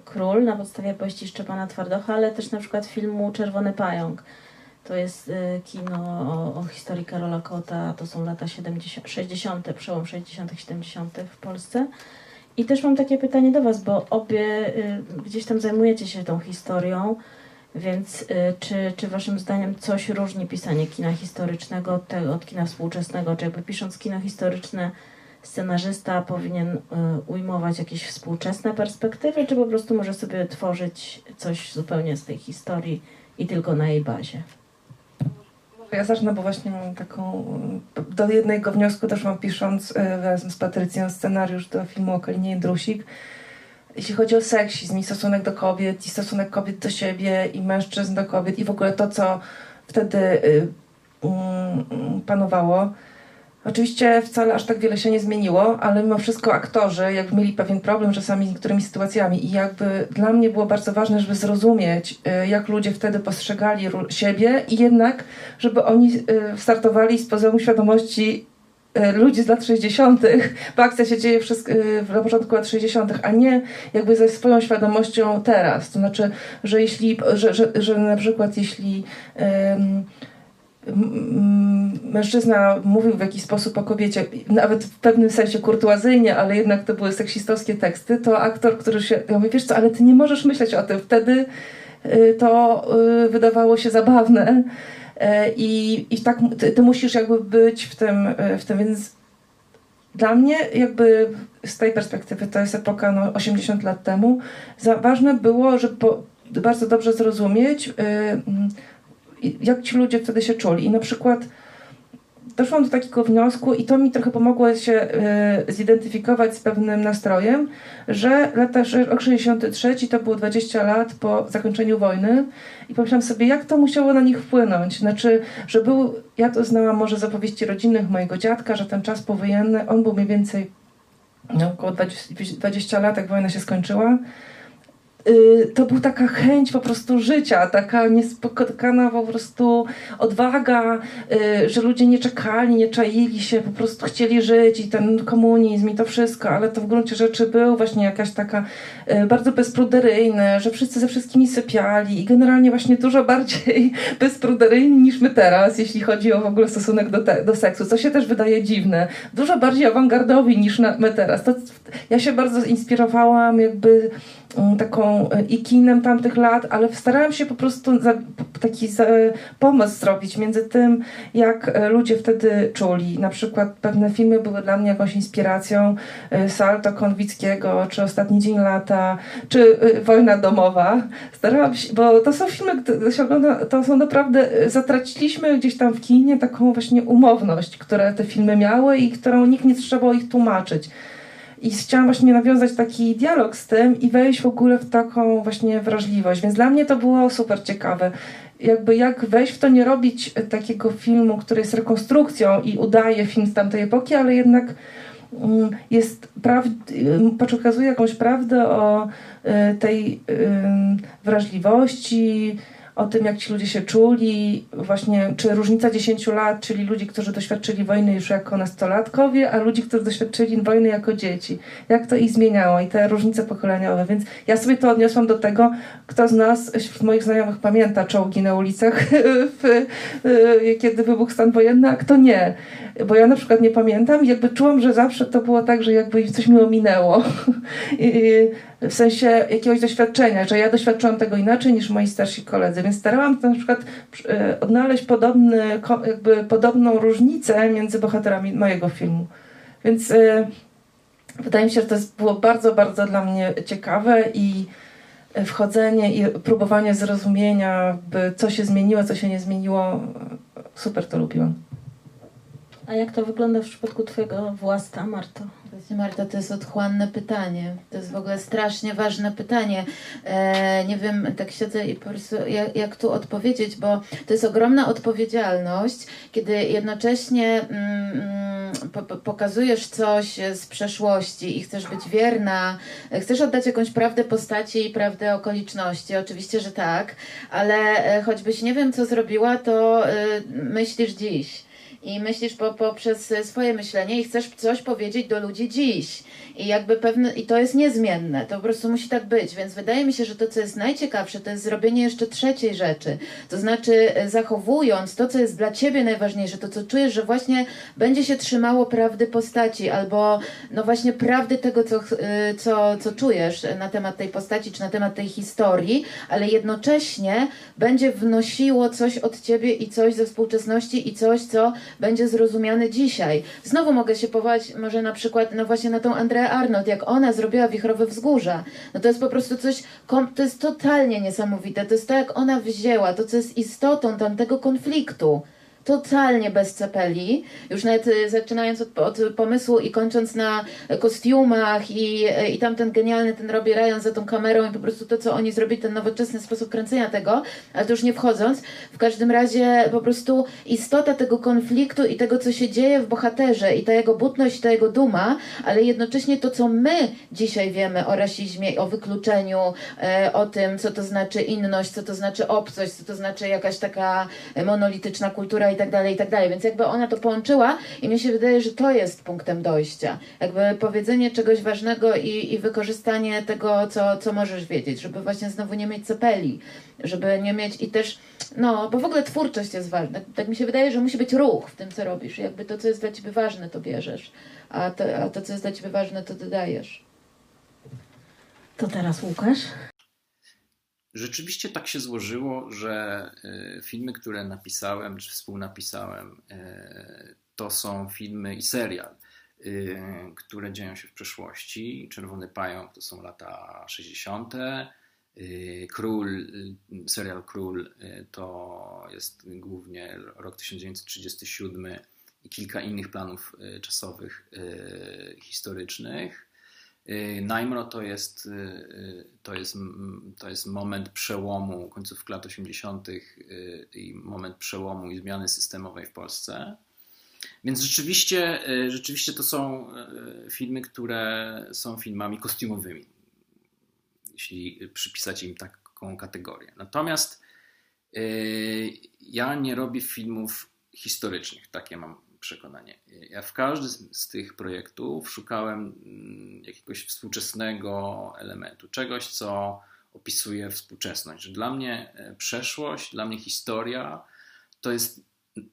Król na podstawie powieści Szczepana Twardocha, ale też na przykład filmu Czerwony Pająk. To jest y, kino o, o, historii Karola Kota, to są lata 70, 60., przełom 60., 70. w Polsce. I też mam takie pytanie do Was, bo obie y, gdzieś tam zajmujecie się tą historią, więc y, czy, czy Waszym zdaniem coś różni pisanie kina historycznego od, od kina współczesnego? Czy jakby pisząc kino historyczne, scenarzysta powinien ujmować jakieś współczesne perspektywy, czy po prostu może sobie tworzyć coś zupełnie z tej historii i tylko na jej bazie? Ja zacznę, bo właśnie mam taką. Do jednego wniosku doszłam pisząc e, razem z Patrycją scenariusz do filmu o Kalinie Jędrusik. Jeśli chodzi o seksizm i stosunek do kobiet, i stosunek kobiet do siebie, i mężczyzn do kobiet, i w ogóle to, co wtedy y, y, panowało, Oczywiście wcale aż tak wiele się nie zmieniło, ale mimo wszystko aktorzy jakby mieli pewien problem czasami z niektórymi sytuacjami i jakby dla mnie było bardzo ważne, żeby zrozumieć, y, jak ludzie wtedy postrzegali siebie i jednak, żeby oni y, startowali z poziomu świadomości y, ludzi z lat 60., bo akcja się dzieje na początku lat 60., a nie jakby ze swoją świadomością teraz. To znaczy, że jeśli, że, że, że na przykład jeśli um, mężczyzna mówił w jakiś sposób o kobiecie, nawet w pewnym sensie kurtuazyjnie, ale jednak to były seksistowskie teksty, to aktor, który się, ja mówię, wiesz co, ale ty nie możesz myśleć o tym. Wtedy y, to y, wydawało się zabawne y, i, i tak ty, ty musisz jakby być w tym, w tym, więc dla mnie jakby z tej perspektywy, to jest epoka no, 80 lat temu, ważne było, żeby po, bardzo dobrze zrozumieć jak ci ludzie wtedy się czuli. I na przykład doszłam do takiego wniosku i to mi trochę pomogło się y, zidentyfikować z pewnym nastrojem, że lata, rok 63 to było 20 lat po zakończeniu wojny i pomyślałam sobie, jak to musiało na nich wpłynąć. Znaczy, że był, ja to znałam może z opowieści rodzinnych mojego dziadka, że ten czas powojenny, on był mniej więcej no, około 20, 20 lat, jak wojna się skończyła, to była taka chęć po prostu życia, taka niespotykana po prostu odwaga, y, że ludzie nie czekali, nie czaili się, po prostu chcieli żyć i ten komunizm i to wszystko, ale to w gruncie rzeczy był właśnie jakaś taka y, bardzo bezpruderyjny, że wszyscy ze wszystkimi sypiali i generalnie właśnie dużo bardziej bezpruderyjni niż my teraz, jeśli chodzi o w ogóle stosunek do, te, do seksu, co się też wydaje dziwne. Dużo bardziej awangardowi niż na, my teraz. To, ja się bardzo inspirowałam jakby taką e, i kinem tamtych lat, ale starałam się po prostu za, taki za, pomost zrobić między tym, jak ludzie wtedy czuli. Na przykład pewne filmy były dla mnie jakąś inspiracją, Salto Konwickiego, czy Ostatni Dzień Lata, czy Wojna Domowa. Starałam się, bo to są filmy, które się ogląda, to są naprawdę, zatraciliśmy gdzieś tam w kinie taką właśnie umowność, które te filmy miały i którą nikt nie trzeba ich tłumaczyć. I chciałam właśnie nawiązać taki dialog z tym i wejść w ogóle w taką właśnie wrażliwość. Więc dla mnie to było super ciekawe. Jakby jak wejść w to, nie robić takiego filmu, który jest rekonstrukcją i udaje film z tamtej epoki, ale jednak mm, jest prawd- pokazuje jakąś prawdę o y, tej wrażliwości, o tym, jak ci ludzie się czuli, właśnie, czy różnica 10 lat, czyli ludzi, którzy doświadczyli wojny już jako nastolatkowie, a ludzi, którzy doświadczyli wojny jako dzieci. Jak to ich zmieniało i te różnice pokoleniowe. Więc ja sobie to odniosłam do tego, kto z nas, wśród moich znajomych pamięta czołgi na ulicach, w, kiedy wybuchł stan wojenny, a kto nie. Bo ja na przykład nie pamiętam i jakby czułam, że zawsze to było tak, że jakby coś mi ominęło. W sensie jakiegoś doświadczenia, że ja doświadczyłam tego inaczej niż moi starsi koledzy, więc starałam się na przykład e, odnaleźć podobny, jakby podobną różnicę między bohaterami mojego filmu. Więc y, wydaje mi się, że to było bardzo, bardzo dla mnie ciekawe i wchodzenie i próbowanie zrozumienia, co się zmieniło, co się nie zmieniło, super to lubiłam. A jak to wygląda w przypadku Twojego własta, Marto? Właśnie Marta, to jest otchłanne pytanie. To jest w ogóle strasznie ważne pytanie. E, nie wiem, tak siedzę i po prostu jak, jak, tu odpowiedzieć, bo to jest ogromna odpowiedzialność, kiedy jednocześnie mm, mm po, pokazujesz coś z przeszłości i chcesz być wierna, chcesz oddać jakąś prawdę postaci i prawdę okoliczności. Oczywiście, że tak, ale e, choćbyś nie wiem, co zrobiła, to y, myślisz dziś i myślisz po, poprzez swoje myślenie i chcesz coś powiedzieć do ludzi dziś. I jakby pewne, i to jest niezmienne, to po prostu musi tak być, więc wydaje mi się, że to, co jest najciekawsze, to jest zrobienie jeszcze trzeciej rzeczy. To znaczy, e, zachowując to, co jest dla ciebie najważniejsze, to, co czujesz, że właśnie będzie się trzymało prawdy postaci, albo no właśnie prawdy tego, co, e, co, co czujesz na temat tej postaci, czy na temat tej historii, ale jednocześnie będzie wnosiło coś od ciebie i coś ze współczesności i coś, co będzie zrozumiane dzisiaj. Znowu mogę się powołać może na przykład, no właśnie na tą Andreę Arnold, jak ona zrobiła Wichrowe Wzgórza. No to jest po prostu coś, to jest totalnie niesamowite. To jest to, jak ona wzięła, to co jest istotą tamtego konfliktu totalnie bez cepeli, już nawet y, zaczynając od, od, pomysłu i kończąc na kostiumach i, y, i tamten genialny ten robi Ryan za tą kamerą i po prostu to, co oni zrobili, ten nowoczesny sposób kręcenia tego, ale to już nie wchodząc, w każdym razie po prostu istota tego konfliktu i tego, co się dzieje w bohaterze i ta jego butność ta jego duma, ale jednocześnie to, co my dzisiaj wiemy o rasizmie, o wykluczeniu, e, o tym, co to znaczy inność, co to znaczy obcość, co to znaczy jakaś taka monolityczna kultura i tak dalej, i tak dalej. Więc jakby ona to połączyła i mi się wydaje, że to jest punktem dojścia. Jakby powiedzenie czegoś ważnego i, i wykorzystanie tego, co, co możesz wiedzieć, żeby właśnie znowu nie mieć cepeli, żeby nie mieć i też, no, bo w ogóle twórczość jest ważna. Tak mi się wydaje, że musi być ruch w tym, co robisz. Jakby to, co jest dla ciebie ważne, to bierzesz, a to, a to co jest dla ciebie ważne, to dodajesz. To teraz Łukasz. Rzeczywiście tak się złożyło, że e, filmy, które napisałem czy współnapisałem, e, to są filmy i serial, e, które dzieją się w przeszłości. Czerwony Pająk to są lata 60. Król, serial Król to jest głównie rok 1937 i kilka innych planów czasowych historycznych. Y, Najmro to jest, y, y, to, jest, to jest moment przełomu końcówek lat 80. i moment przełomu i zmiany systemowej w Polsce. Więc rzeczywiście, rzeczywiście to są filmy, które są filmami kostiumowymi, jeśli przypisać im taką kategorię. Natomiast ja nie robię filmów historycznych, takie mam przekonanie. Ja w każdym z tych projektów szukałem mm, jakiegoś współczesnego elementu, czegoś, co opisuje współczesność. Dla mnie e, przeszłość, dla mnie historia to jest,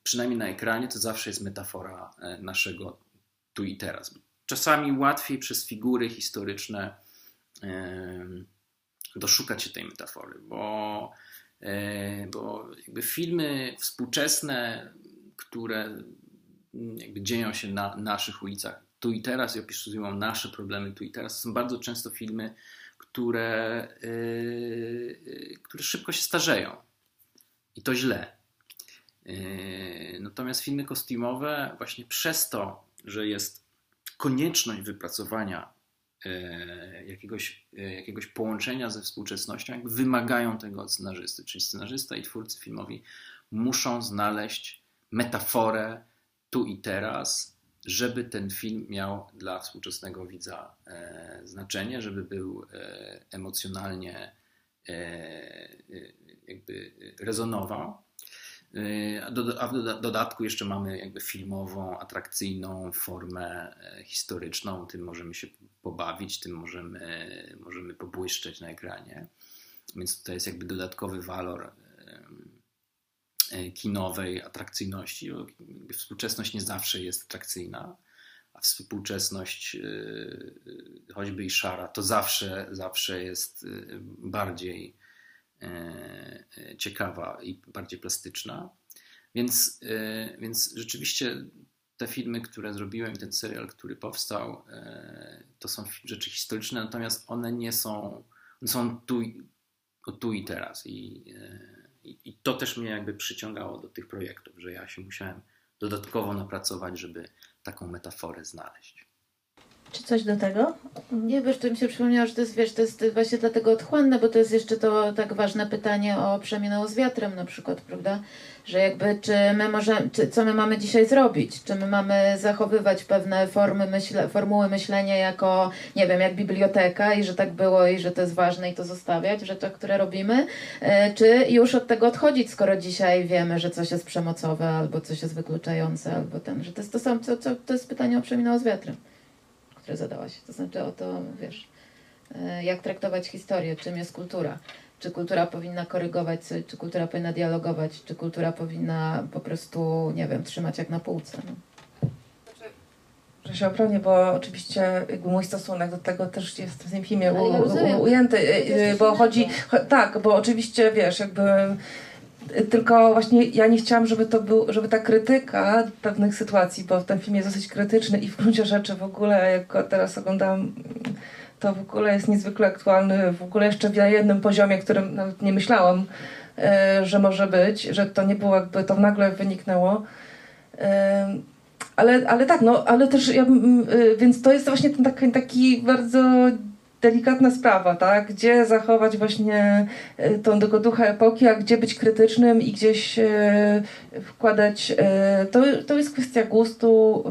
przynajmniej na ekranie, to zawsze jest metafora e, naszego tu i teraz. Czasami łatwiej przez figury historyczne doszukać się tej metafory, bo, e, bo jakby filmy współczesne, które jakby dzieją się na naszych ulicach tu i teraz i opisują nasze problemy tu i teraz. Są bardzo często filmy, które, yy, które szybko się starzeją i to źle. Yy, natomiast filmy kostiumowe, właśnie przez to, że jest konieczność wypracowania yy, jakiegoś, yy, jakiegoś połączenia ze współczesnością, wymagają tego od scenarzysty. Czyli scenarzysta i twórcy filmowi muszą znaleźć metaforę, tu i teraz, żeby ten film miał dla współczesnego widza e, znaczenie, żeby był e, emocjonalnie e, jakby rezonował. A, w dodatku jeszcze mamy jakby filmową, atrakcyjną formę historyczną. Tym możemy się pobawić, tym możemy, możemy pobłyszczeć na ekranie. Więc to jest jakby dodatkowy walor kinowej atrakcyjności. Współczesność nie zawsze jest atrakcyjna a współczesność, y, y, choćby i szara, to zawsze, zawsze jest bardziej ciekawa i bardziej plastyczna. Więc, więc rzeczywiście te filmy, które zrobiłem, ten serial, który powstał, to są rzeczy historyczne, natomiast one nie są, są tu, tu i teraz. I, i, to też mnie jakby przyciągało do tych projektów, że ja się musiałem dodatkowo napracować, żeby taką metaforę znaleźć. Czy coś do tego? Nie, wiesz, to mi się przypomniało, że to jest, wiesz, to jest właśnie dlatego otchłanne, bo to jest jeszcze to tak ważne pytanie o przemianę z wiatrem na przykład, prawda? Że jakby, czy my możemy, czy, co my mamy dzisiaj zrobić? Czy my mamy zachowywać pewne formy myśle, formuły myślenia jako, nie wiem, jak biblioteka i że tak było i że to jest ważne i to zostawiać w rzeczach, które robimy? E, czy już od tego odchodzić, skoro dzisiaj wiemy, że coś jest przemocowe albo coś jest wykluczające, albo ten, że to jest to, samo, to, to, to jest pytanie o przemianę z wiatrem które zadałaś. To znaczy o to, wiesz, e, jak traktować historię, czym jest kultura. Czy kultura powinna korygować, czy kultura powinna dialogować, czy kultura powinna po prostu, nie wiem, trzymać jak na półce. No. Że się oprawię, bo oczywiście mój stosunek do tego też jest w tym filmie u, u, ujęty, e, bo chodzi, tak, bo oczywiście wiesz, jakby tylko właśnie ja nie chciałam, żeby to był, żeby ta krytyka pewnych sytuacji, bo ten film jest dosyć krytyczny i w gruncie rzeczy w ogóle, jak go teraz oglądam, to w ogóle jest niezwykle aktualny, w ogóle jeszcze na jednym poziomie, którym nawet nie myślałam, e, że może być, że to nie było jakby, to nagle wyniknęło. E, ale, ale tak, no, ale też ja, e, więc to jest właśnie ten taki, taki bardzo delikatna sprawa, tak? Gdzie zachować właśnie e, tą ducha epoki, a gdzie być krytycznym i gdzieś e, wkładać. E, to, to jest kwestia gustu.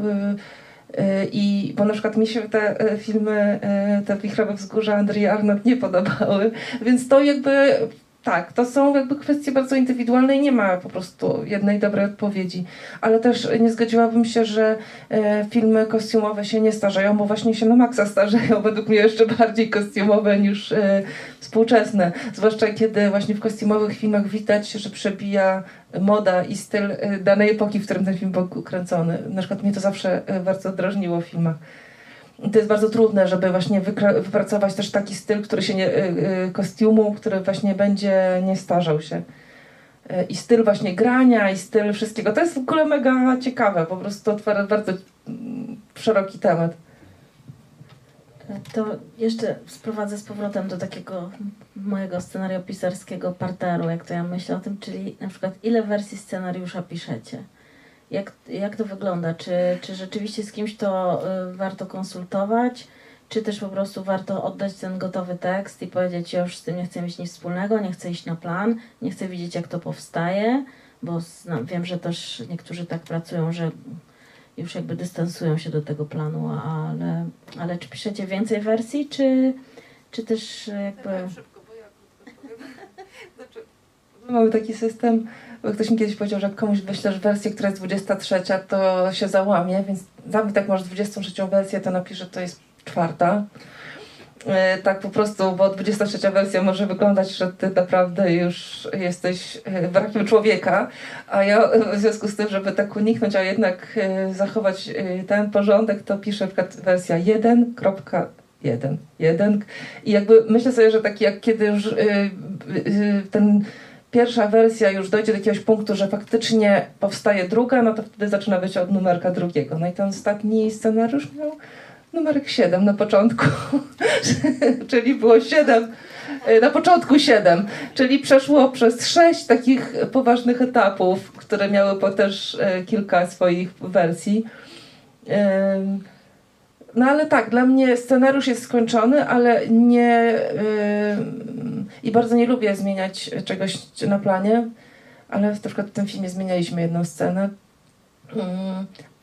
I bo na przykład mi się te filmy, te wichrowe wzgórza Andrii Arnold nie podobały, więc to jakby tak, to są jakby kwestie bardzo indywidualne i nie ma po prostu jednej dobrej odpowiedzi. Ale też nie zgodziłabym się, że e, filmy kostiumowe się nie starzeją, bo właśnie się na maksa starzeją, według mnie jeszcze bardziej kostiumowe niż e, współczesne. Zwłaszcza kiedy właśnie w kostiumowych filmach widać, że przebija moda i styl e, danej epoki, w którym ten film był kręcony. Na przykład mnie to zawsze e, bardzo drażniło w filmach to jest bardzo trudne, żeby właśnie wypracować też taki styl, który się nie, y, y, kostiumu, który właśnie będzie nie starzał się. Y, I styl właśnie grania, i styl wszystkiego. To jest w ogóle mega ciekawe, po prostu otwiera bardzo mm, szeroki temat. To jeszcze sprowadzę z powrotem do takiego mojego scenariopisarskiego parteru, jak to ja myślę o tym, czyli na przykład ile wersji scenariusza piszecie? Jak, jak to wygląda? Czy, czy rzeczywiście z kimś to y, warto konsultować? Czy też po prostu warto oddać ten gotowy tekst i powiedzieć, już z tym nie chcę mieć nic wspólnego, nie chcę iść na plan, nie chcę widzieć, jak to powstaje, bo no, wiem, że też niektórzy tak pracują, że już jakby dystansują się do tego planu, ale, ale czy piszecie więcej wersji, czy, czy też jakby... Szybko, bo ja znaczy, Mamy taki system, bo ktoś mi kiedyś powiedział, że jak komuś wyślesz wersję, która jest 23, to się załamie, więc nawet jak masz 23 wersję, to napisz, że to jest czwarta. E, tak po prostu, bo 23 wersja może wyglądać, że ty naprawdę już jesteś brakiem e, człowieka, a ja w związku z tym, żeby tak uniknąć, a jednak e, zachować ten porządek, to piszę na przykład wersja 1.1. 1. I jakby myślę sobie, że taki jak kiedy już ten pierwsza wersja już dojdzie do jakiegoś punktu, że faktycznie powstaje druga, no to wtedy zaczyna być od numerka drugiego. No i ten ostatni scenariusz miał numerek 7 na początku, czyli było 7, e, na początku 7, czyli przeszło przez 6 takich poważnych etapów, które miały po też e, kilka swoich wersji. No ale tak, dla mnie scenariusz jest skończony, ale nie. Yy, I bardzo nie lubię zmieniać czegoś na planie, ale na przykład w tym filmie zmienialiśmy jedną scenę. Yy,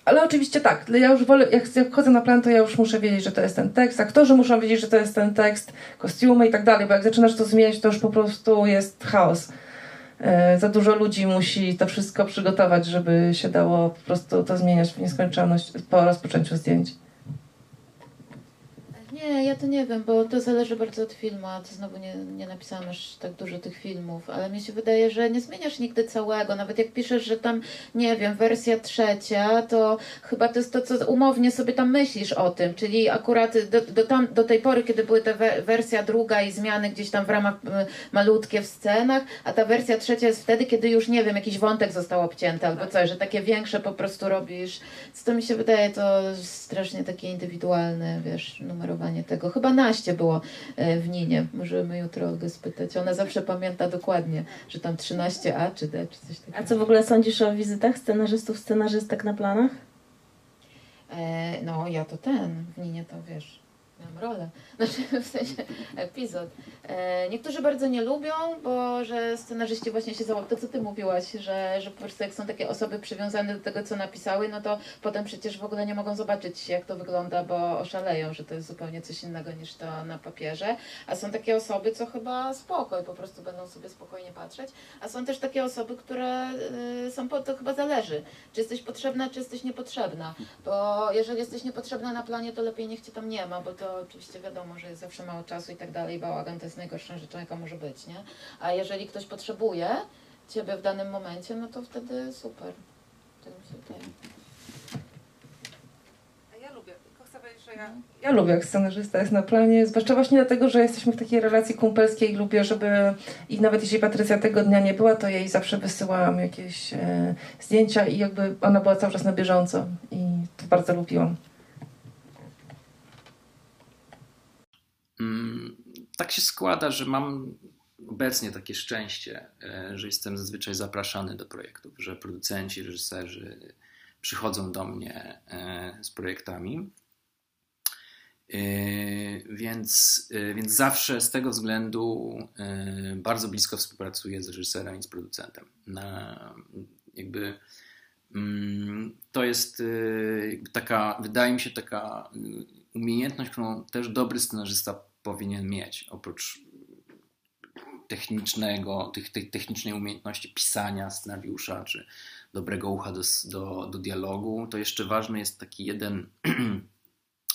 ale oczywiście tak, ja już wolę, jak, jak wchodzę na plan, to ja już muszę wiedzieć, że to jest ten tekst. Aktorzy muszą wiedzieć, że to jest ten tekst, kostiumy i tak dalej, bo jak zaczynasz to zmieniać, to już po prostu jest chaos. e, za dużo ludzi musi to wszystko przygotować, żeby się dało po prostu to zmieniać w nieskończoność po rozpoczęciu zdjęć. Nie, ja to nie wiem, bo to zależy bardzo od filmu, a to znowu nie, nie napisałam aż tak dużo tych filmów, ale mi się wydaje, że nie zmieniasz nigdy całego, nawet jak piszesz, że tam, nie wiem, wersja trzecia, to chyba to jest to, co umownie sobie tam myślisz o tym, czyli akurat do, do, tam, do tej pory, kiedy były te we, wersja druga i zmiany gdzieś tam w ramach malutkie w scenach, a ta wersja trzecia jest wtedy, kiedy już, nie wiem, jakiś wątek został obcięty albo coś, że takie większe po prostu robisz, co to mi się wydaje, to strasznie takie indywidualne, wiesz, numerowanie tego. Chyba Naście było e, w Ninie. Możemy jutro Olgę spytać. Ona zawsze pamięta dokładnie, że tam 13A czy D, czy coś takiego. A co w ogóle sądzisz o wizytach scenarzystów, scenarzystek na planach? E, no, ja to ten. W Ninie to wiesz. Miałam rolę. Znaczy, w sensie epizod. E, niektórzy bardzo nie lubią, bo że scenarzyści właśnie się załapią. To, co ty mówiłaś, że, że po prostu jak są takie osoby przywiązane do tego, co napisały, no to potem przecież w ogóle nie mogą zobaczyć, jak to wygląda, bo oszaleją, że to jest zupełnie coś innego niż to na papierze. A są takie osoby, co chyba spoko i po prostu będą sobie spokojnie patrzeć. A są też takie osoby, które y, są po to chyba zależy, czy jesteś potrzebna, czy jesteś niepotrzebna. Bo jeżeli jesteś niepotrzebna na planie, to lepiej niech cię tam nie ma, bo to oczywiście wiadomo, że jest zawsze mało czasu i tak dalej. Bałagan to jest najgorszą rzeczą, jaka może być, nie? A jeżeli ktoś potrzebuje ciebie w danym momencie, no to wtedy super. Tak mi się wydaje. Ja ja... Ja lubię, jak scenarzysta jest na planie, zwłaszcza właśnie dlatego, że jesteśmy w takiej relacji kumpelskiej i lubię, żeby... I nawet jeśli Patrycja tego dnia nie była, to jej zawsze wysyłałam jakieś e, zdjęcia i jakby ona była cały czas na bieżąco i to bardzo lubiłam. Tak się składa, że mam obecnie takie szczęście, e, że jestem zazwyczaj zapraszany do projektów, że producenci, reżyserzy przychodzą do mnie e, z projektami. E, Więc, więc zawsze z tego względu bardzo blisko współpracuję z reżyserem i z producentem. Na, jakby mm, to jest taka, wydaje mi się, taka umiejętność, którą też dobry scenarzysta powinien mieć, oprócz technicznego, tych, technicznej umiejętności pisania scenariusza, czy dobrego ucha do, do, do dialogu, to jeszcze ważny jest taki jeden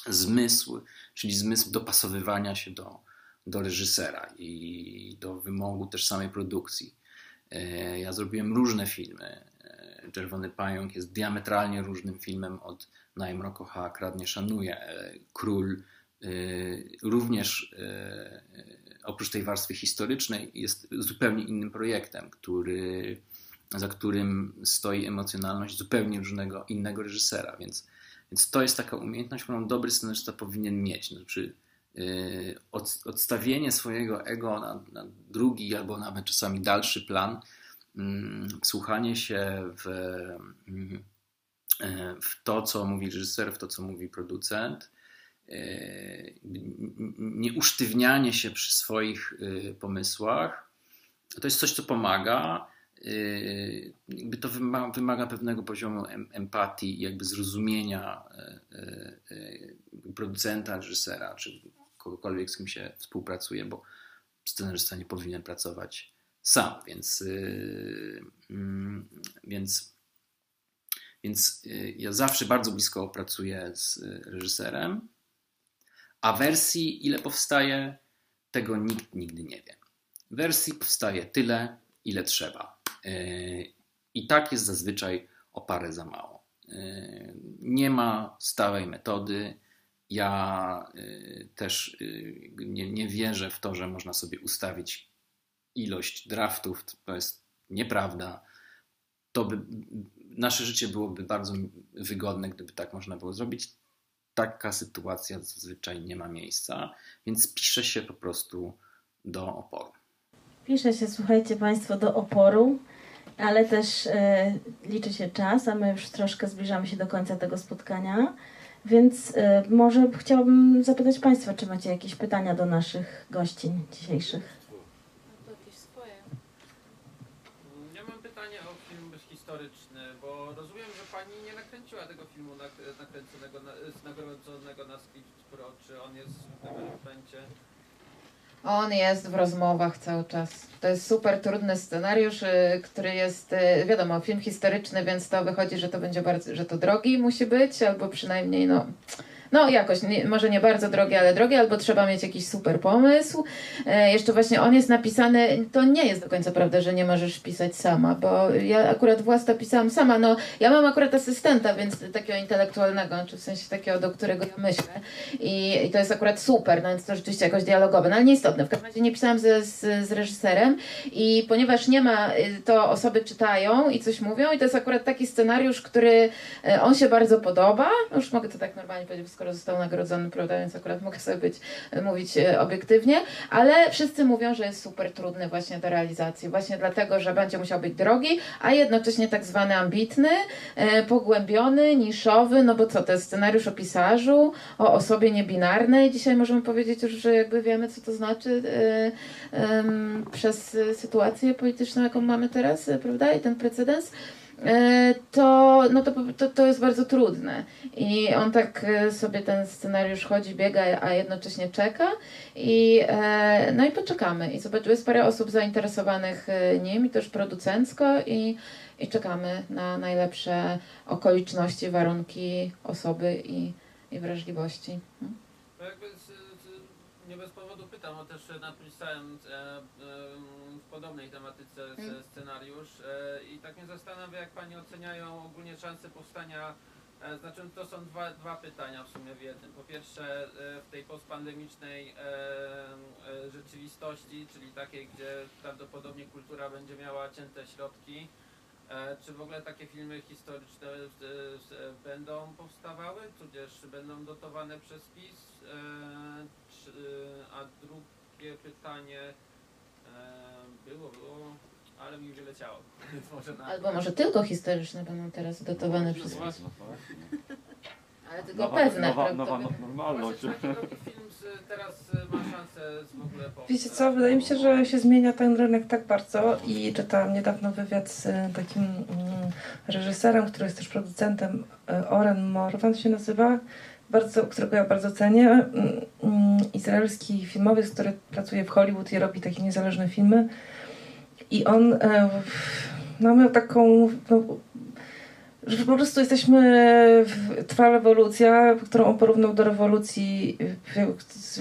zmysł, czyli zmysł dopasowywania się do, do reżysera i do wymogu też samej produkcji. E, Ja zrobiłem różne filmy. E, Czerwony Pająk jest diametralnie różnym filmem od Najmro kocha, kradnie, szanuje. E, Król również e, oprócz tej warstwy historycznej jest zupełnie innym projektem, który, za którym stoi emocjonalność zupełnie różnego innego reżysera, więc, więc to jest taka umiejętność, którą dobry scenarzysta powinien mieć. Znaczy, od, odstawienie swojego ego na, na drugi albo nawet czasami dalszy plan, mm, wsłuchanie się w, mm, w to, co mówi reżyser, w to, co mówi producent, nie usztywnianie się przy swoich e, pomysłach, to jest coś, co pomaga. E, Jakby to wymaga, pewnego poziomu em, empatii, jakby zrozumienia e, producenta, reżysera, czy kogokolwiek, z kim się współpracuje, bo scenarzysta nie powinien pracować sam, więc, y, mm, więc, więc y, ja zawsze bardzo blisko pracuję z y, reżyserem, a wersji, ile powstaje, tego nikt nigdy nie wie. Wersji powstaje tyle, ile trzeba. Y, I tak jest zazwyczaj o parę za mało. Y, Nie ma stałej metody. Ja y, też nie, nie wierzę w to, że można sobie ustawić ilość draftów. To jest nieprawda. To by, nasze życie byłoby bardzo wygodne, gdyby tak można było zrobić. Taka sytuacja zazwyczaj nie ma miejsca, więc pisze się po prostu do oporu. Pisze się, słuchajcie Państwo, do oporu, ale też e, liczy się czas, a my już troszkę zbliżamy się do końca tego spotkania. Więc e, może chciałabym zapytać Państwa, czy macie jakieś pytania do naszych gościń dzisiejszych? Ja mam pytanie o film historyczny, pani nie nakręciła tego filmu nak- nakręconego, na, nagrodzonego na Skid Pro, czy on jest w developmencie? On jest w rozmowach cały czas. To jest super trudny scenariusz, y, który jest, y, wiadomo, film historyczny, więc to wychodzi, że to będzie bardzo, że to drogi musi być, albo przynajmniej no. No jakoś, nie, może nie bardzo drogie, ale drogie, albo trzeba mieć jakiś super pomysł. E, jeszcze właśnie on jest napisany, to nie jest do końca prawda, że nie możesz pisać sama, bo ja akurat własna pisałam sama, no ja mam akurat asystenta, więc takiego intelektualnego, czy w sensie takiego, do którego ja myślę. I, i to jest akurat super, no więc to rzeczywiście jakoś dialogowe, no ale nieistotne, w każdym razie nie pisałam z, z, z reżyserem. I ponieważ nie ma, y, to osoby czytają i coś mówią i to jest akurat taki scenariusz, który e, on się bardzo podoba, już mogę to tak normalnie powiedzieć, skoro został nagrodzony, prawda, więc akurat mogę sobie być, mówić e, obiektywnie, ale wszyscy mówią, że jest super trudny właśnie do realizacji, właśnie dlatego, że będzie musiał być drogi, a jednocześnie tak zwany ambitny, e, pogłębiony, niszowy, no bo co, to jest scenariusz o pisarzu, o osobie niebinarnej, dzisiaj możemy powiedzieć już, że jakby wiemy, co to znaczy e, przez sytuację polityczną, jaką mamy teraz, prawda, i ten precedens, to, no to, to, to jest bardzo trudne. I on tak e, sobie ten scenariusz chodzi, biega, a jednocześnie czeka. I, e, no i poczekamy. I zobacz, jest parę osób zainteresowanych e, nim, i też producencko, i, i czekamy na najlepsze okoliczności, warunki osoby i, i wrażliwości. Hmm? Bo jakby nie bez powodu pytam, bo też napisałem e, e, podobnej tematyce Mm. scenariusz e, i tak mnie zastanawia, jak Pani oceniają ogólnie szanse powstania, e, znaczy to są dwa, dwa pytania w sumie w jednym. Po pierwsze e, w tej postpandemicznej rzeczywistości, czyli takiej, gdzie prawdopodobnie kultura będzie miała cięte środki, Czy w ogóle takie filmy historyczne będą powstawały, tudzież będą dotowane przez PiS? A drugie pytanie było, było, ale mi wyleciało. Może na... Albo może tylko historyczne będą teraz dotowane przez No Was. właśnie. Ale tylko Nowa, pewne, nowa, prawda? nowa no- normalność. Właśnie taki drugi film z, teraz e, ma szansę z w ogóle powstać. Wiecie co, wydaje mi się, że się zmienia ten rynek tak bardzo i czytałam niedawno wywiad z e, takim mm, reżyserem, który jest też producentem, e, Oren Morvan się nazywa, bardzo, którego ja bardzo cenię. Mm, mm, Izraelski filmowiec, który pracuje w Hollywood i robi takie niezależne filmy. I on e, no, miał taką no, że po prostu jesteśmy, trwa rewolucja, którą on porównał do rewolucji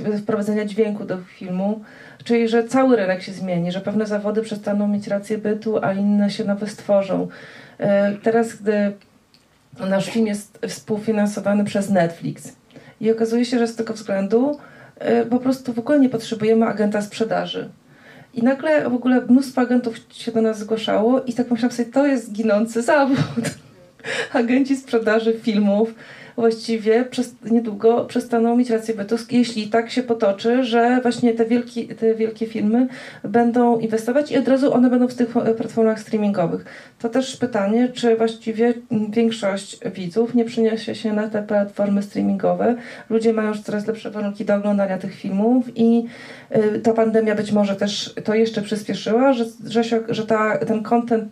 y, wprowadzenia dźwięku do filmu, czyli że cały rynek się zmieni, że pewne zawody przestaną mieć rację bytu, a inne się nowe stworzą. Teraz, gdy nasz film jest współfinansowany przez Netflix i okazuje się, że z tego względu po prostu w ogóle nie potrzebujemy agenta sprzedaży. I nagle w ogóle mnóstwo agentów się do nas zgłaszało i tak myślałam sobie, to jest ginący zawód. Agenci sprzedaży filmów właściwie przez, niedługo przestaną mieć rację bytu, jeśli tak się potoczy, że właśnie te wielkie, te wielkie filmy będą inwestować i od razu one będą w tych platformach streamingowych. To też pytanie, czy właściwie większość widzów nie przyniesie się na te platformy streamingowe. Ludzie mają już coraz lepsze warunki do oglądania tych filmów i y, ta pandemia być może też to jeszcze przyspieszyła, że, że, się, że ta, ten content ten,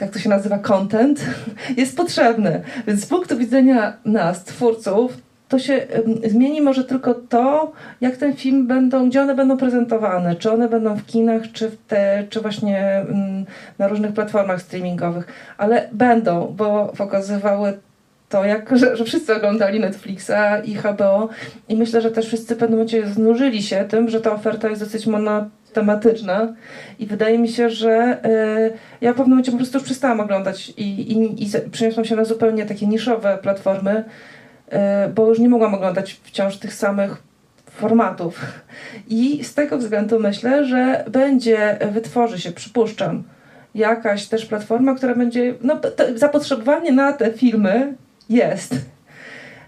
jak to się nazywa, content, jest potrzebny. Więc z punktu widzenia nas, twórców, to się zmieni może tylko to, jak ten film będą, gdzie one będą prezentowane, czy one będą w kinach, czy, w te, czy właśnie ym, na różnych platformach streamingowych, ale będą, bo pokazywały to, jak, że, że wszyscy oglądali Netflixa i HBO i myślę, że też wszyscy w pewnym momencie znużyli się tym, że ta oferta jest dosyć monotematyczna i wydaje mi się, że y, ja w pewnym momencie po prostu już przestałam oglądać i, i, i przeniosłam się na zupełnie takie niszowe platformy, y, bo już nie mogłam oglądać wciąż tych samych formatów. I z tego względu myślę, że będzie, wytworzy się, przypuszczam, jakaś też platforma, która będzie, no zapotrzebowanie na te filmy jest.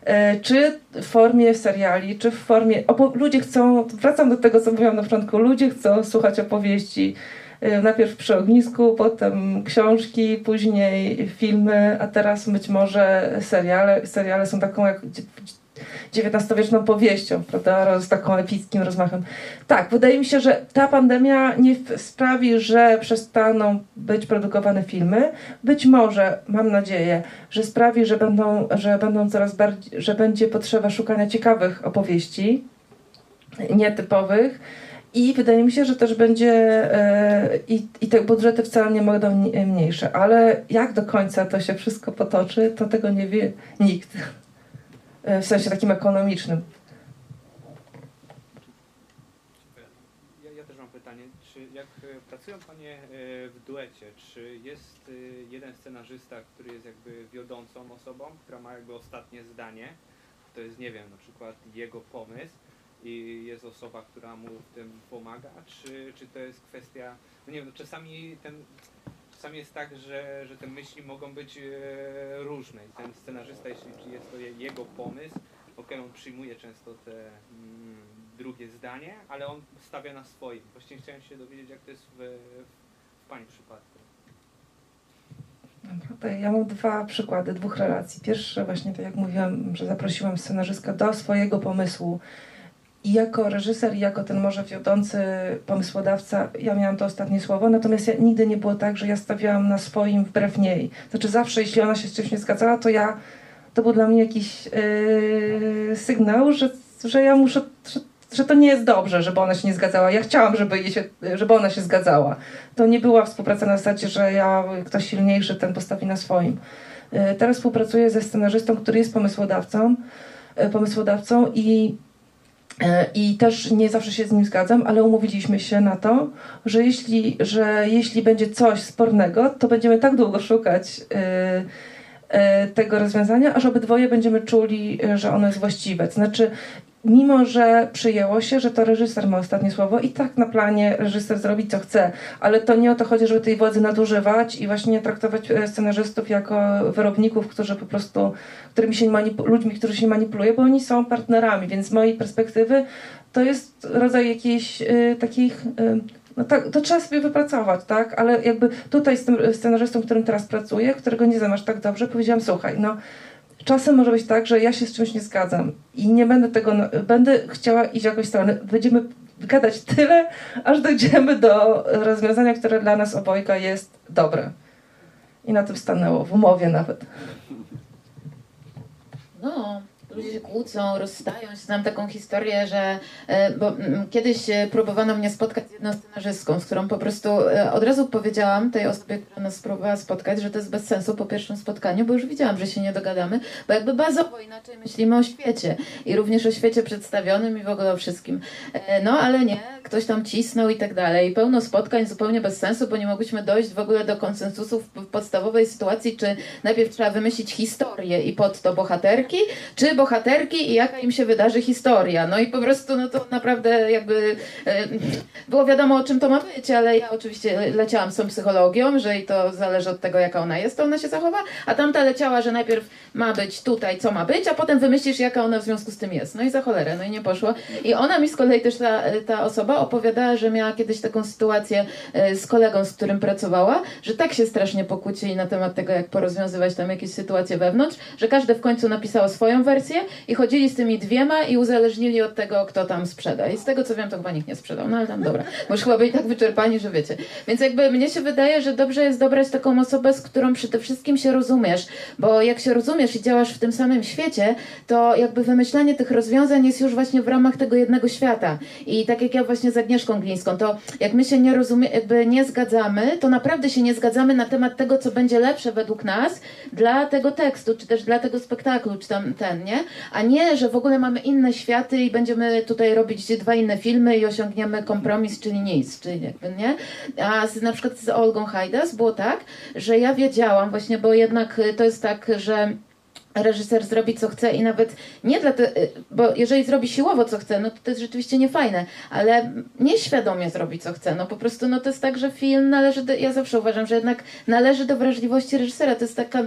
E, Czy w formie seriali, czy w formie. Ludzie chcą, wracam do tego, co mówiłam na początku, ludzie chcą słuchać opowieści. E, Najpierw przy ognisku, potem książki, później filmy, a teraz być może seriale. Seriale są taką jak XIX-wieczną powieścią, prawda, z taką epickim rozmachem. Tak, wydaje mi się, że ta pandemia nie sprawi, że przestaną być produkowane filmy. Być może, mam nadzieję, że sprawi, że będą, że będą coraz bardziej, że będzie potrzeba szukania ciekawych opowieści, nietypowych. I wydaje mi się, że też będzie e, i, i te budżety wcale nie będą mni- mniejsze, ale jak do końca to się wszystko potoczy, to tego nie wie nikt. E, W sensie takim ekonomicznym. Ja, ja też mam pytanie, czy jak e, pracują Panie e, w duecie, czy jest jeden scenarzysta, który jest jakby wiodącą osobą, która ma jakby ostatnie zdanie, to jest, nie wiem, na przykład jego pomysł i jest osoba, która mu w tym pomaga, czy, czy to jest kwestia, no nie wiem, no czasami ten, czasami jest tak, że, że te myśli mogą być e, różne i ten scenarzysta, jeśli jest to je- jego pomysł, okej, on przyjmuje często te mm, drugie zdanie, ale on stawia na swoim. Właśnie chciałem się dowiedzieć, jak to jest w, w Pani przypadku. To Ja mam dwa przykłady, dwóch relacji. Pierwsze właśnie tak jak mówiłam, że zaprosiłam scenarzystkę do swojego pomysłu i jako reżyser, i jako ten może wiodący pomysłodawca, ja miałam to ostatnie słowo, natomiast ja, nigdy nie było tak, że ja stawiałam na swoim wbrew niej. Znaczy zawsze, jeśli ona się z czymś nie zgadzała, to ja, to był dla mnie jakiś yy, sygnał, że, że ja muszę, że, że to nie jest dobrze, żeby ona się nie zgadzała. Ja chciałam, żeby, jej się, żeby ona się zgadzała. To nie była współpraca na zasadzie, że ja, ktoś silniejszy, ten postawi na swoim. Yy, Teraz współpracuję ze scenarzystą, który jest pomysłodawcą, yy, pomysłodawcą i I też nie zawsze się z nim zgadzam, ale umówiliśmy się na to, że jeśli, że jeśli będzie coś spornego, to będziemy tak długo szukać e, e, tego rozwiązania, aż obydwoje będziemy czuli, e, że ono jest właściwe. Znaczy, mimo że przyjęło się, że to reżyser ma ostatnie słowo i tak na planie reżyser zrobi co chce, ale to nie o to chodzi, żeby tej władzy nadużywać i właśnie traktować e, scenarzystów jako wyrobników, którzy po prostu, którymi się ludźmi, którzy się manipuluje, bo oni są partnerami, więc z mojej perspektywy to jest rodzaj jakiejś y, takich y, no tak, to trzeba sobie wypracować, tak? Ale jakby tutaj z tym scenarzystą, którym teraz pracuję, którego nie znam aż tak dobrze, powiedziałam, słuchaj, no czasem może być tak, że ja się z czymś nie zgadzam i nie będę tego, będę chciała iść w jakąś stronę. Będziemy gadać tyle, aż dojdziemy do rozwiązania, które dla nas obojga jest dobre. I na tym stanęło, w umowie nawet. No, ludzie się kłócą, rozstają się. Znam taką historię, że e, bo kiedyś e, próbowano mnie spotkać z jedną scenarzystką, z którą po prostu e, od razu powiedziałam tej osobie, która nas próbowała spotkać, że to jest bez sensu po pierwszym spotkaniu, bo już widziałam, że się nie dogadamy, bo jakby bazowo inaczej myślimy o świecie i również o świecie przedstawionym i w ogóle o wszystkim. No, ale nie, ktoś tam cisnął i tak dalej. Pełno spotkań zupełnie bez sensu, bo nie mogłyśmy dojść w ogóle do konsensusu w podstawowej sytuacji, czy najpierw trzeba wymyślić historię i pod to bohaterki, czy bohaterki i jaka im się wydarzy historia. No i po prostu no to naprawdę jakby e, było wiadomo o czym to ma być, ale ja oczywiście leciałam z tą psychologią, że i to zależy od tego jaka ona jest, to ona się zachowa, a tamta leciała, że najpierw ma być tutaj, co ma być, a potem wymyślisz jaka ona w związku z tym jest. No i za cholerę, no i nie poszło. I ona mi z kolei też ta, ta osoba opowiadała, że miała kiedyś taką sytuację e, z kolegą, z którym pracowała, że tak się strasznie pokłócili na temat tego, jak porozwiązywać tam jakieś sytuacje wewnątrz, że każdy w końcu napisało swoją wersję i chodzili z tymi dwiema i uzależnili od tego, kto tam sprzeda. I z tego co wiem, to chyba nikt nie sprzedał, no ale tam dobra. Bo już chyba byli tak wyczerpani, że wiecie. Więc jakby mnie się wydaje, że dobrze jest dobrać taką osobę, z którą przede wszystkim się rozumiesz, bo jak się rozumiesz i działasz w tym samym świecie, to jakby wymyślanie tych rozwiązań jest już właśnie w ramach tego jednego świata. I tak jak ja właśnie z Agnieszką Glińską, to jak my się nie rozumie, jakby nie zgadzamy, to naprawdę się nie zgadzamy na temat tego, co będzie lepsze według nas dla tego tekstu, czy też dla tego spektaklu, czy tam ten, nie? A nie, że w ogóle mamy inne światy i będziemy tutaj robić dwa inne filmy i osiągniemy kompromis, czyli nic, czyli jakby, nie? A z, na przykład z Olgą Hajdas było tak, że ja wiedziałam właśnie, bo jednak y, to jest tak, że reżyser zrobi co chce i nawet nie dla te, bo jeżeli zrobi siłowo co chce, no to to jest rzeczywiście niefajne, ale nieświadomie zrobi co chce, no po prostu no to jest tak, że film należy do, ja zawsze uważam, że jednak należy do wrażliwości reżysera, to jest taka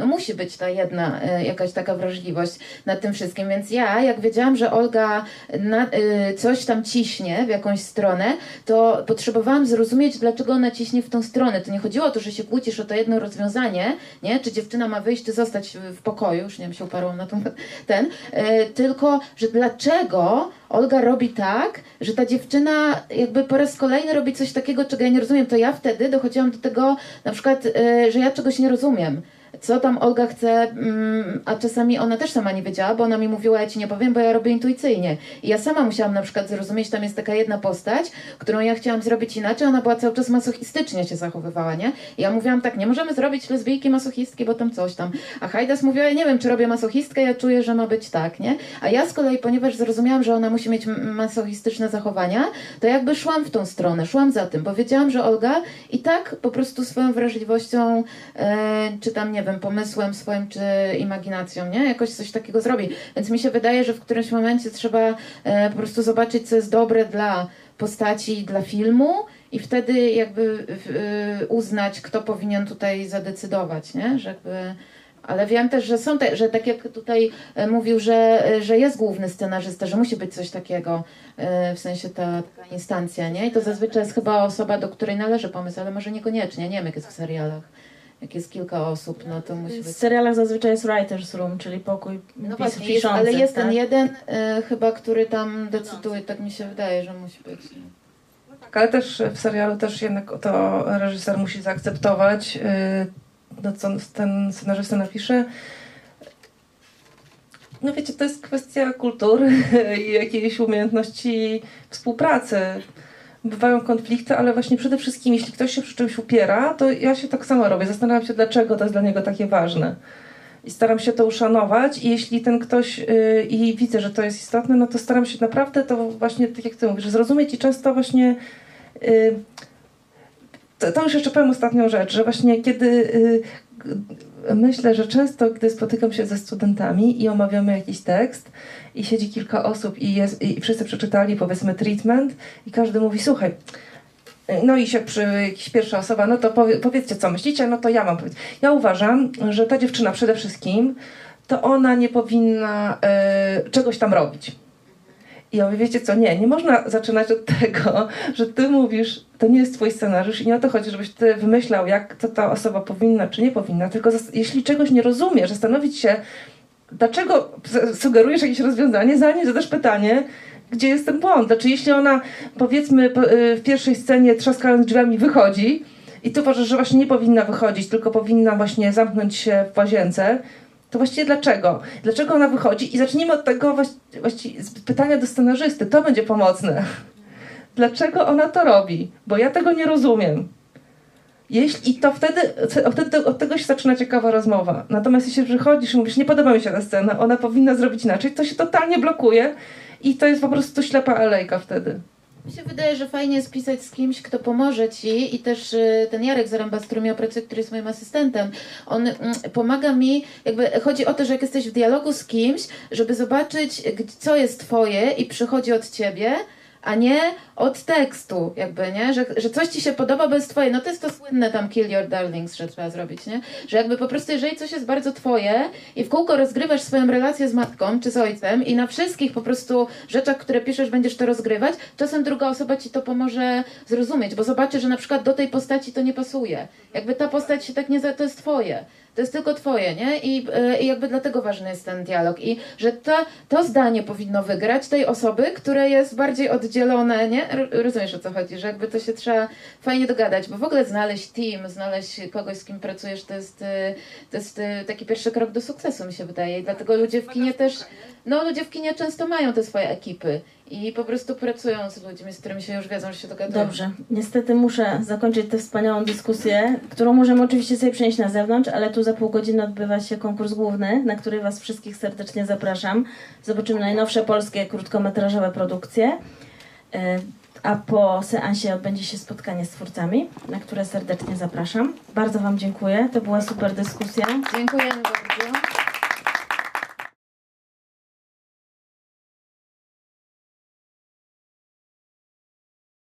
no musi być ta jedna e, jakaś taka wrażliwość nad tym wszystkim, więc ja jak wiedziałam, że Olga na, e, coś tam ciśnie w jakąś stronę, to potrzebowałam zrozumieć, dlaczego ona ciśnie w tą stronę. To nie chodziło o to, że się kłócisz o to jedno rozwiązanie, nie? Czy dziewczyna ma wyjść, czy zostać w- w pokoju, już nie wiem, się uparłam na tą, ten, e, tylko, że dlaczego Olga robi tak, że ta dziewczyna jakby po raz kolejny robi coś takiego, czego ja nie rozumiem, to ja wtedy dochodziłam do tego na przykład, e, że ja czegoś nie rozumiem co tam Olga chce, mm, a czasami ona też sama nie wiedziała, bo ona mi mówiła, ja ci nie powiem, bo ja robię intuicyjnie. I ja sama musiałam na przykład zrozumieć, tam jest taka jedna postać, którą ja chciałam zrobić inaczej, ona była cały czas masochistycznie się zachowywała, nie? I ja mówiłam tak, nie możemy zrobić lesbijki masochistki, bo tam coś tam. A Hajdas mówiła, ja nie wiem, czy robię masochistkę, ja czuję, że ma być tak, nie? A ja z kolei, ponieważ zrozumiałam, że ona musi mieć masochistyczne zachowania, to jakby szłam w tą stronę, szłam za tym, bo wiedziałam, że Olga i tak po prostu swoją wrażliwością, e, czy tam, nie wiem, pomysłem swoim, czy imaginacją, nie? Jakoś coś takiego zrobi. Więc mi się wydaje, że w którymś momencie trzeba e, po prostu zobaczyć, co jest dobre dla postaci, dla filmu i wtedy jakby e, uznać, kto powinien tutaj zadecydować, nie? Że jakby... Ale wiem też, że są te, że tak jak tutaj e, mówił, że, że jest główny scenarzysta, że musi być coś takiego, w sensie ta taka instancja, nie? I to zazwyczaj jest chyba osoba, do której należy pomysł, ale może niekoniecznie, nie wiem jak jest w serialach. Jak jest kilka osób, no to musi W być... serialach zazwyczaj jest writer's room, czyli pokój No pis- właśnie, jest, piszący. ale jest tak? ten jeden e, chyba, który tam decyduje, tak mi się wydaje, że musi być. Tak, ale też w serialu też jednak to reżyser musi zaakceptować, no co ten scenarzysta napisze. No wiecie, to jest kwestia kultury i jakiejś umiejętności współpracy. Bywają konflikty, ale właśnie przede wszystkim, jeśli ktoś się przy czymś upiera, to ja się tak samo robię. Zastanawiam się, dlaczego to jest dla niego takie ważne. I staram się to uszanować i jeśli ten ktoś yy, i widzę, że to jest istotne, no to staram się naprawdę to właśnie, tak jak ty mówisz, zrozumieć i często właśnie yy, to, to już jeszcze powiem ostatnią rzecz, że właśnie kiedy y, myślę, że często gdy spotykam się ze studentami i omawiamy jakiś tekst i siedzi kilka osób i, jest, i wszyscy przeczytali powiedzmy treatment i każdy mówi słuchaj, no i się przy pierwsza osoba, no to powie, powiedzcie co myślicie, no to ja mam powiedzieć. Ja uważam, że ta dziewczyna przede wszystkim to ona nie powinna y, czegoś tam robić. I ja mówię, wiecie co, nie, nie można zaczynać od tego, że ty mówisz, to nie jest twój scenariusz i nie o to chodzi, żebyś ty wymyślał, jak co ta osoba powinna, czy nie powinna, tylko jeśli czegoś nie rozumiesz, zastanowić się, dlaczego sugerujesz jakieś rozwiązanie, zanim zadasz pytanie, gdzie jest ten błąd. Znaczy, jeśli ona, powiedzmy, po- y, w pierwszej scenie trzaskając drzwiami wychodzi i ty uważasz, że właśnie nie powinna wychodzić, tylko powinna właśnie zamknąć się w łazience, to właściwie dlaczego? Dlaczego ona wychodzi? I zacznijmy od tego właści- właściwie z pytania do scenarzysty. To będzie pomocne. Dlaczego ona to robi? Bo ja tego nie rozumiem. Jeśli, I to wtedy, wtedy od tego się zaczyna ciekawa rozmowa. Natomiast jeśli przychodzisz i mówisz, nie podoba mi się ta scena, ona powinna zrobić inaczej, to się totalnie blokuje i to jest po prostu ślepa alejka wtedy. Mi się wydaje, że fajnie jest pisać z kimś, kto pomoże ci i też y, ten Jarek Zaręba, z którym ja pracuję, który jest moim asystentem, on mm, pomaga mi, jakby chodzi o to, że jak jesteś w dialogu z kimś, żeby zobaczyć, co jest twoje i przychodzi od ciebie, a nie od tekstu, jakby, nie? Że, że coś ci się podoba, bo jest twoje. No to jest to słynne tam kill your darlings, że trzeba zrobić, nie? Że jakby po prostu, jeżeli coś jest bardzo twoje i w kółko rozgrywasz swoją relację z matką czy z ojcem i na wszystkich po prostu rzeczach, które piszesz, będziesz to rozgrywać, czasem druga osoba ci to pomoże zrozumieć, bo zobaczy, że na przykład do tej postaci to nie pasuje. Jakby ta postać się tak nie... za- To jest twoje. To jest tylko twoje, nie? I, e, I jakby dlatego ważny jest ten dialog. I że to, to zdanie powinno wygrać tej osoby, które jest bardziej oddzielone, nie? Rozumiesz o co chodzi? Że jakby to się trzeba fajnie dogadać, bo w ogóle znaleźć team, znaleźć kogoś, z kim pracujesz, to jest, e, to jest e, taki pierwszy krok do sukcesu, mi się wydaje. I dlatego ludzie w kinie też, no ludzie w kinie często mają te swoje ekipy i po prostu pracują z ludźmi, z którymi się już wiedzą, że się dogadują. Dobrze, niestety muszę zakończyć tę wspaniałą dyskusję, którą możemy oczywiście sobie przenieść na zewnątrz, ale tu za pół godziny odbywa się konkurs główny, na który Was wszystkich serdecznie zapraszam. Zobaczymy najnowsze polskie krótkometrażowe produkcje. A po seansie odbędzie się spotkanie z twórcami, na które serdecznie zapraszam. Bardzo Wam dziękuję. To była super dyskusja. Dziękujemy bardzo.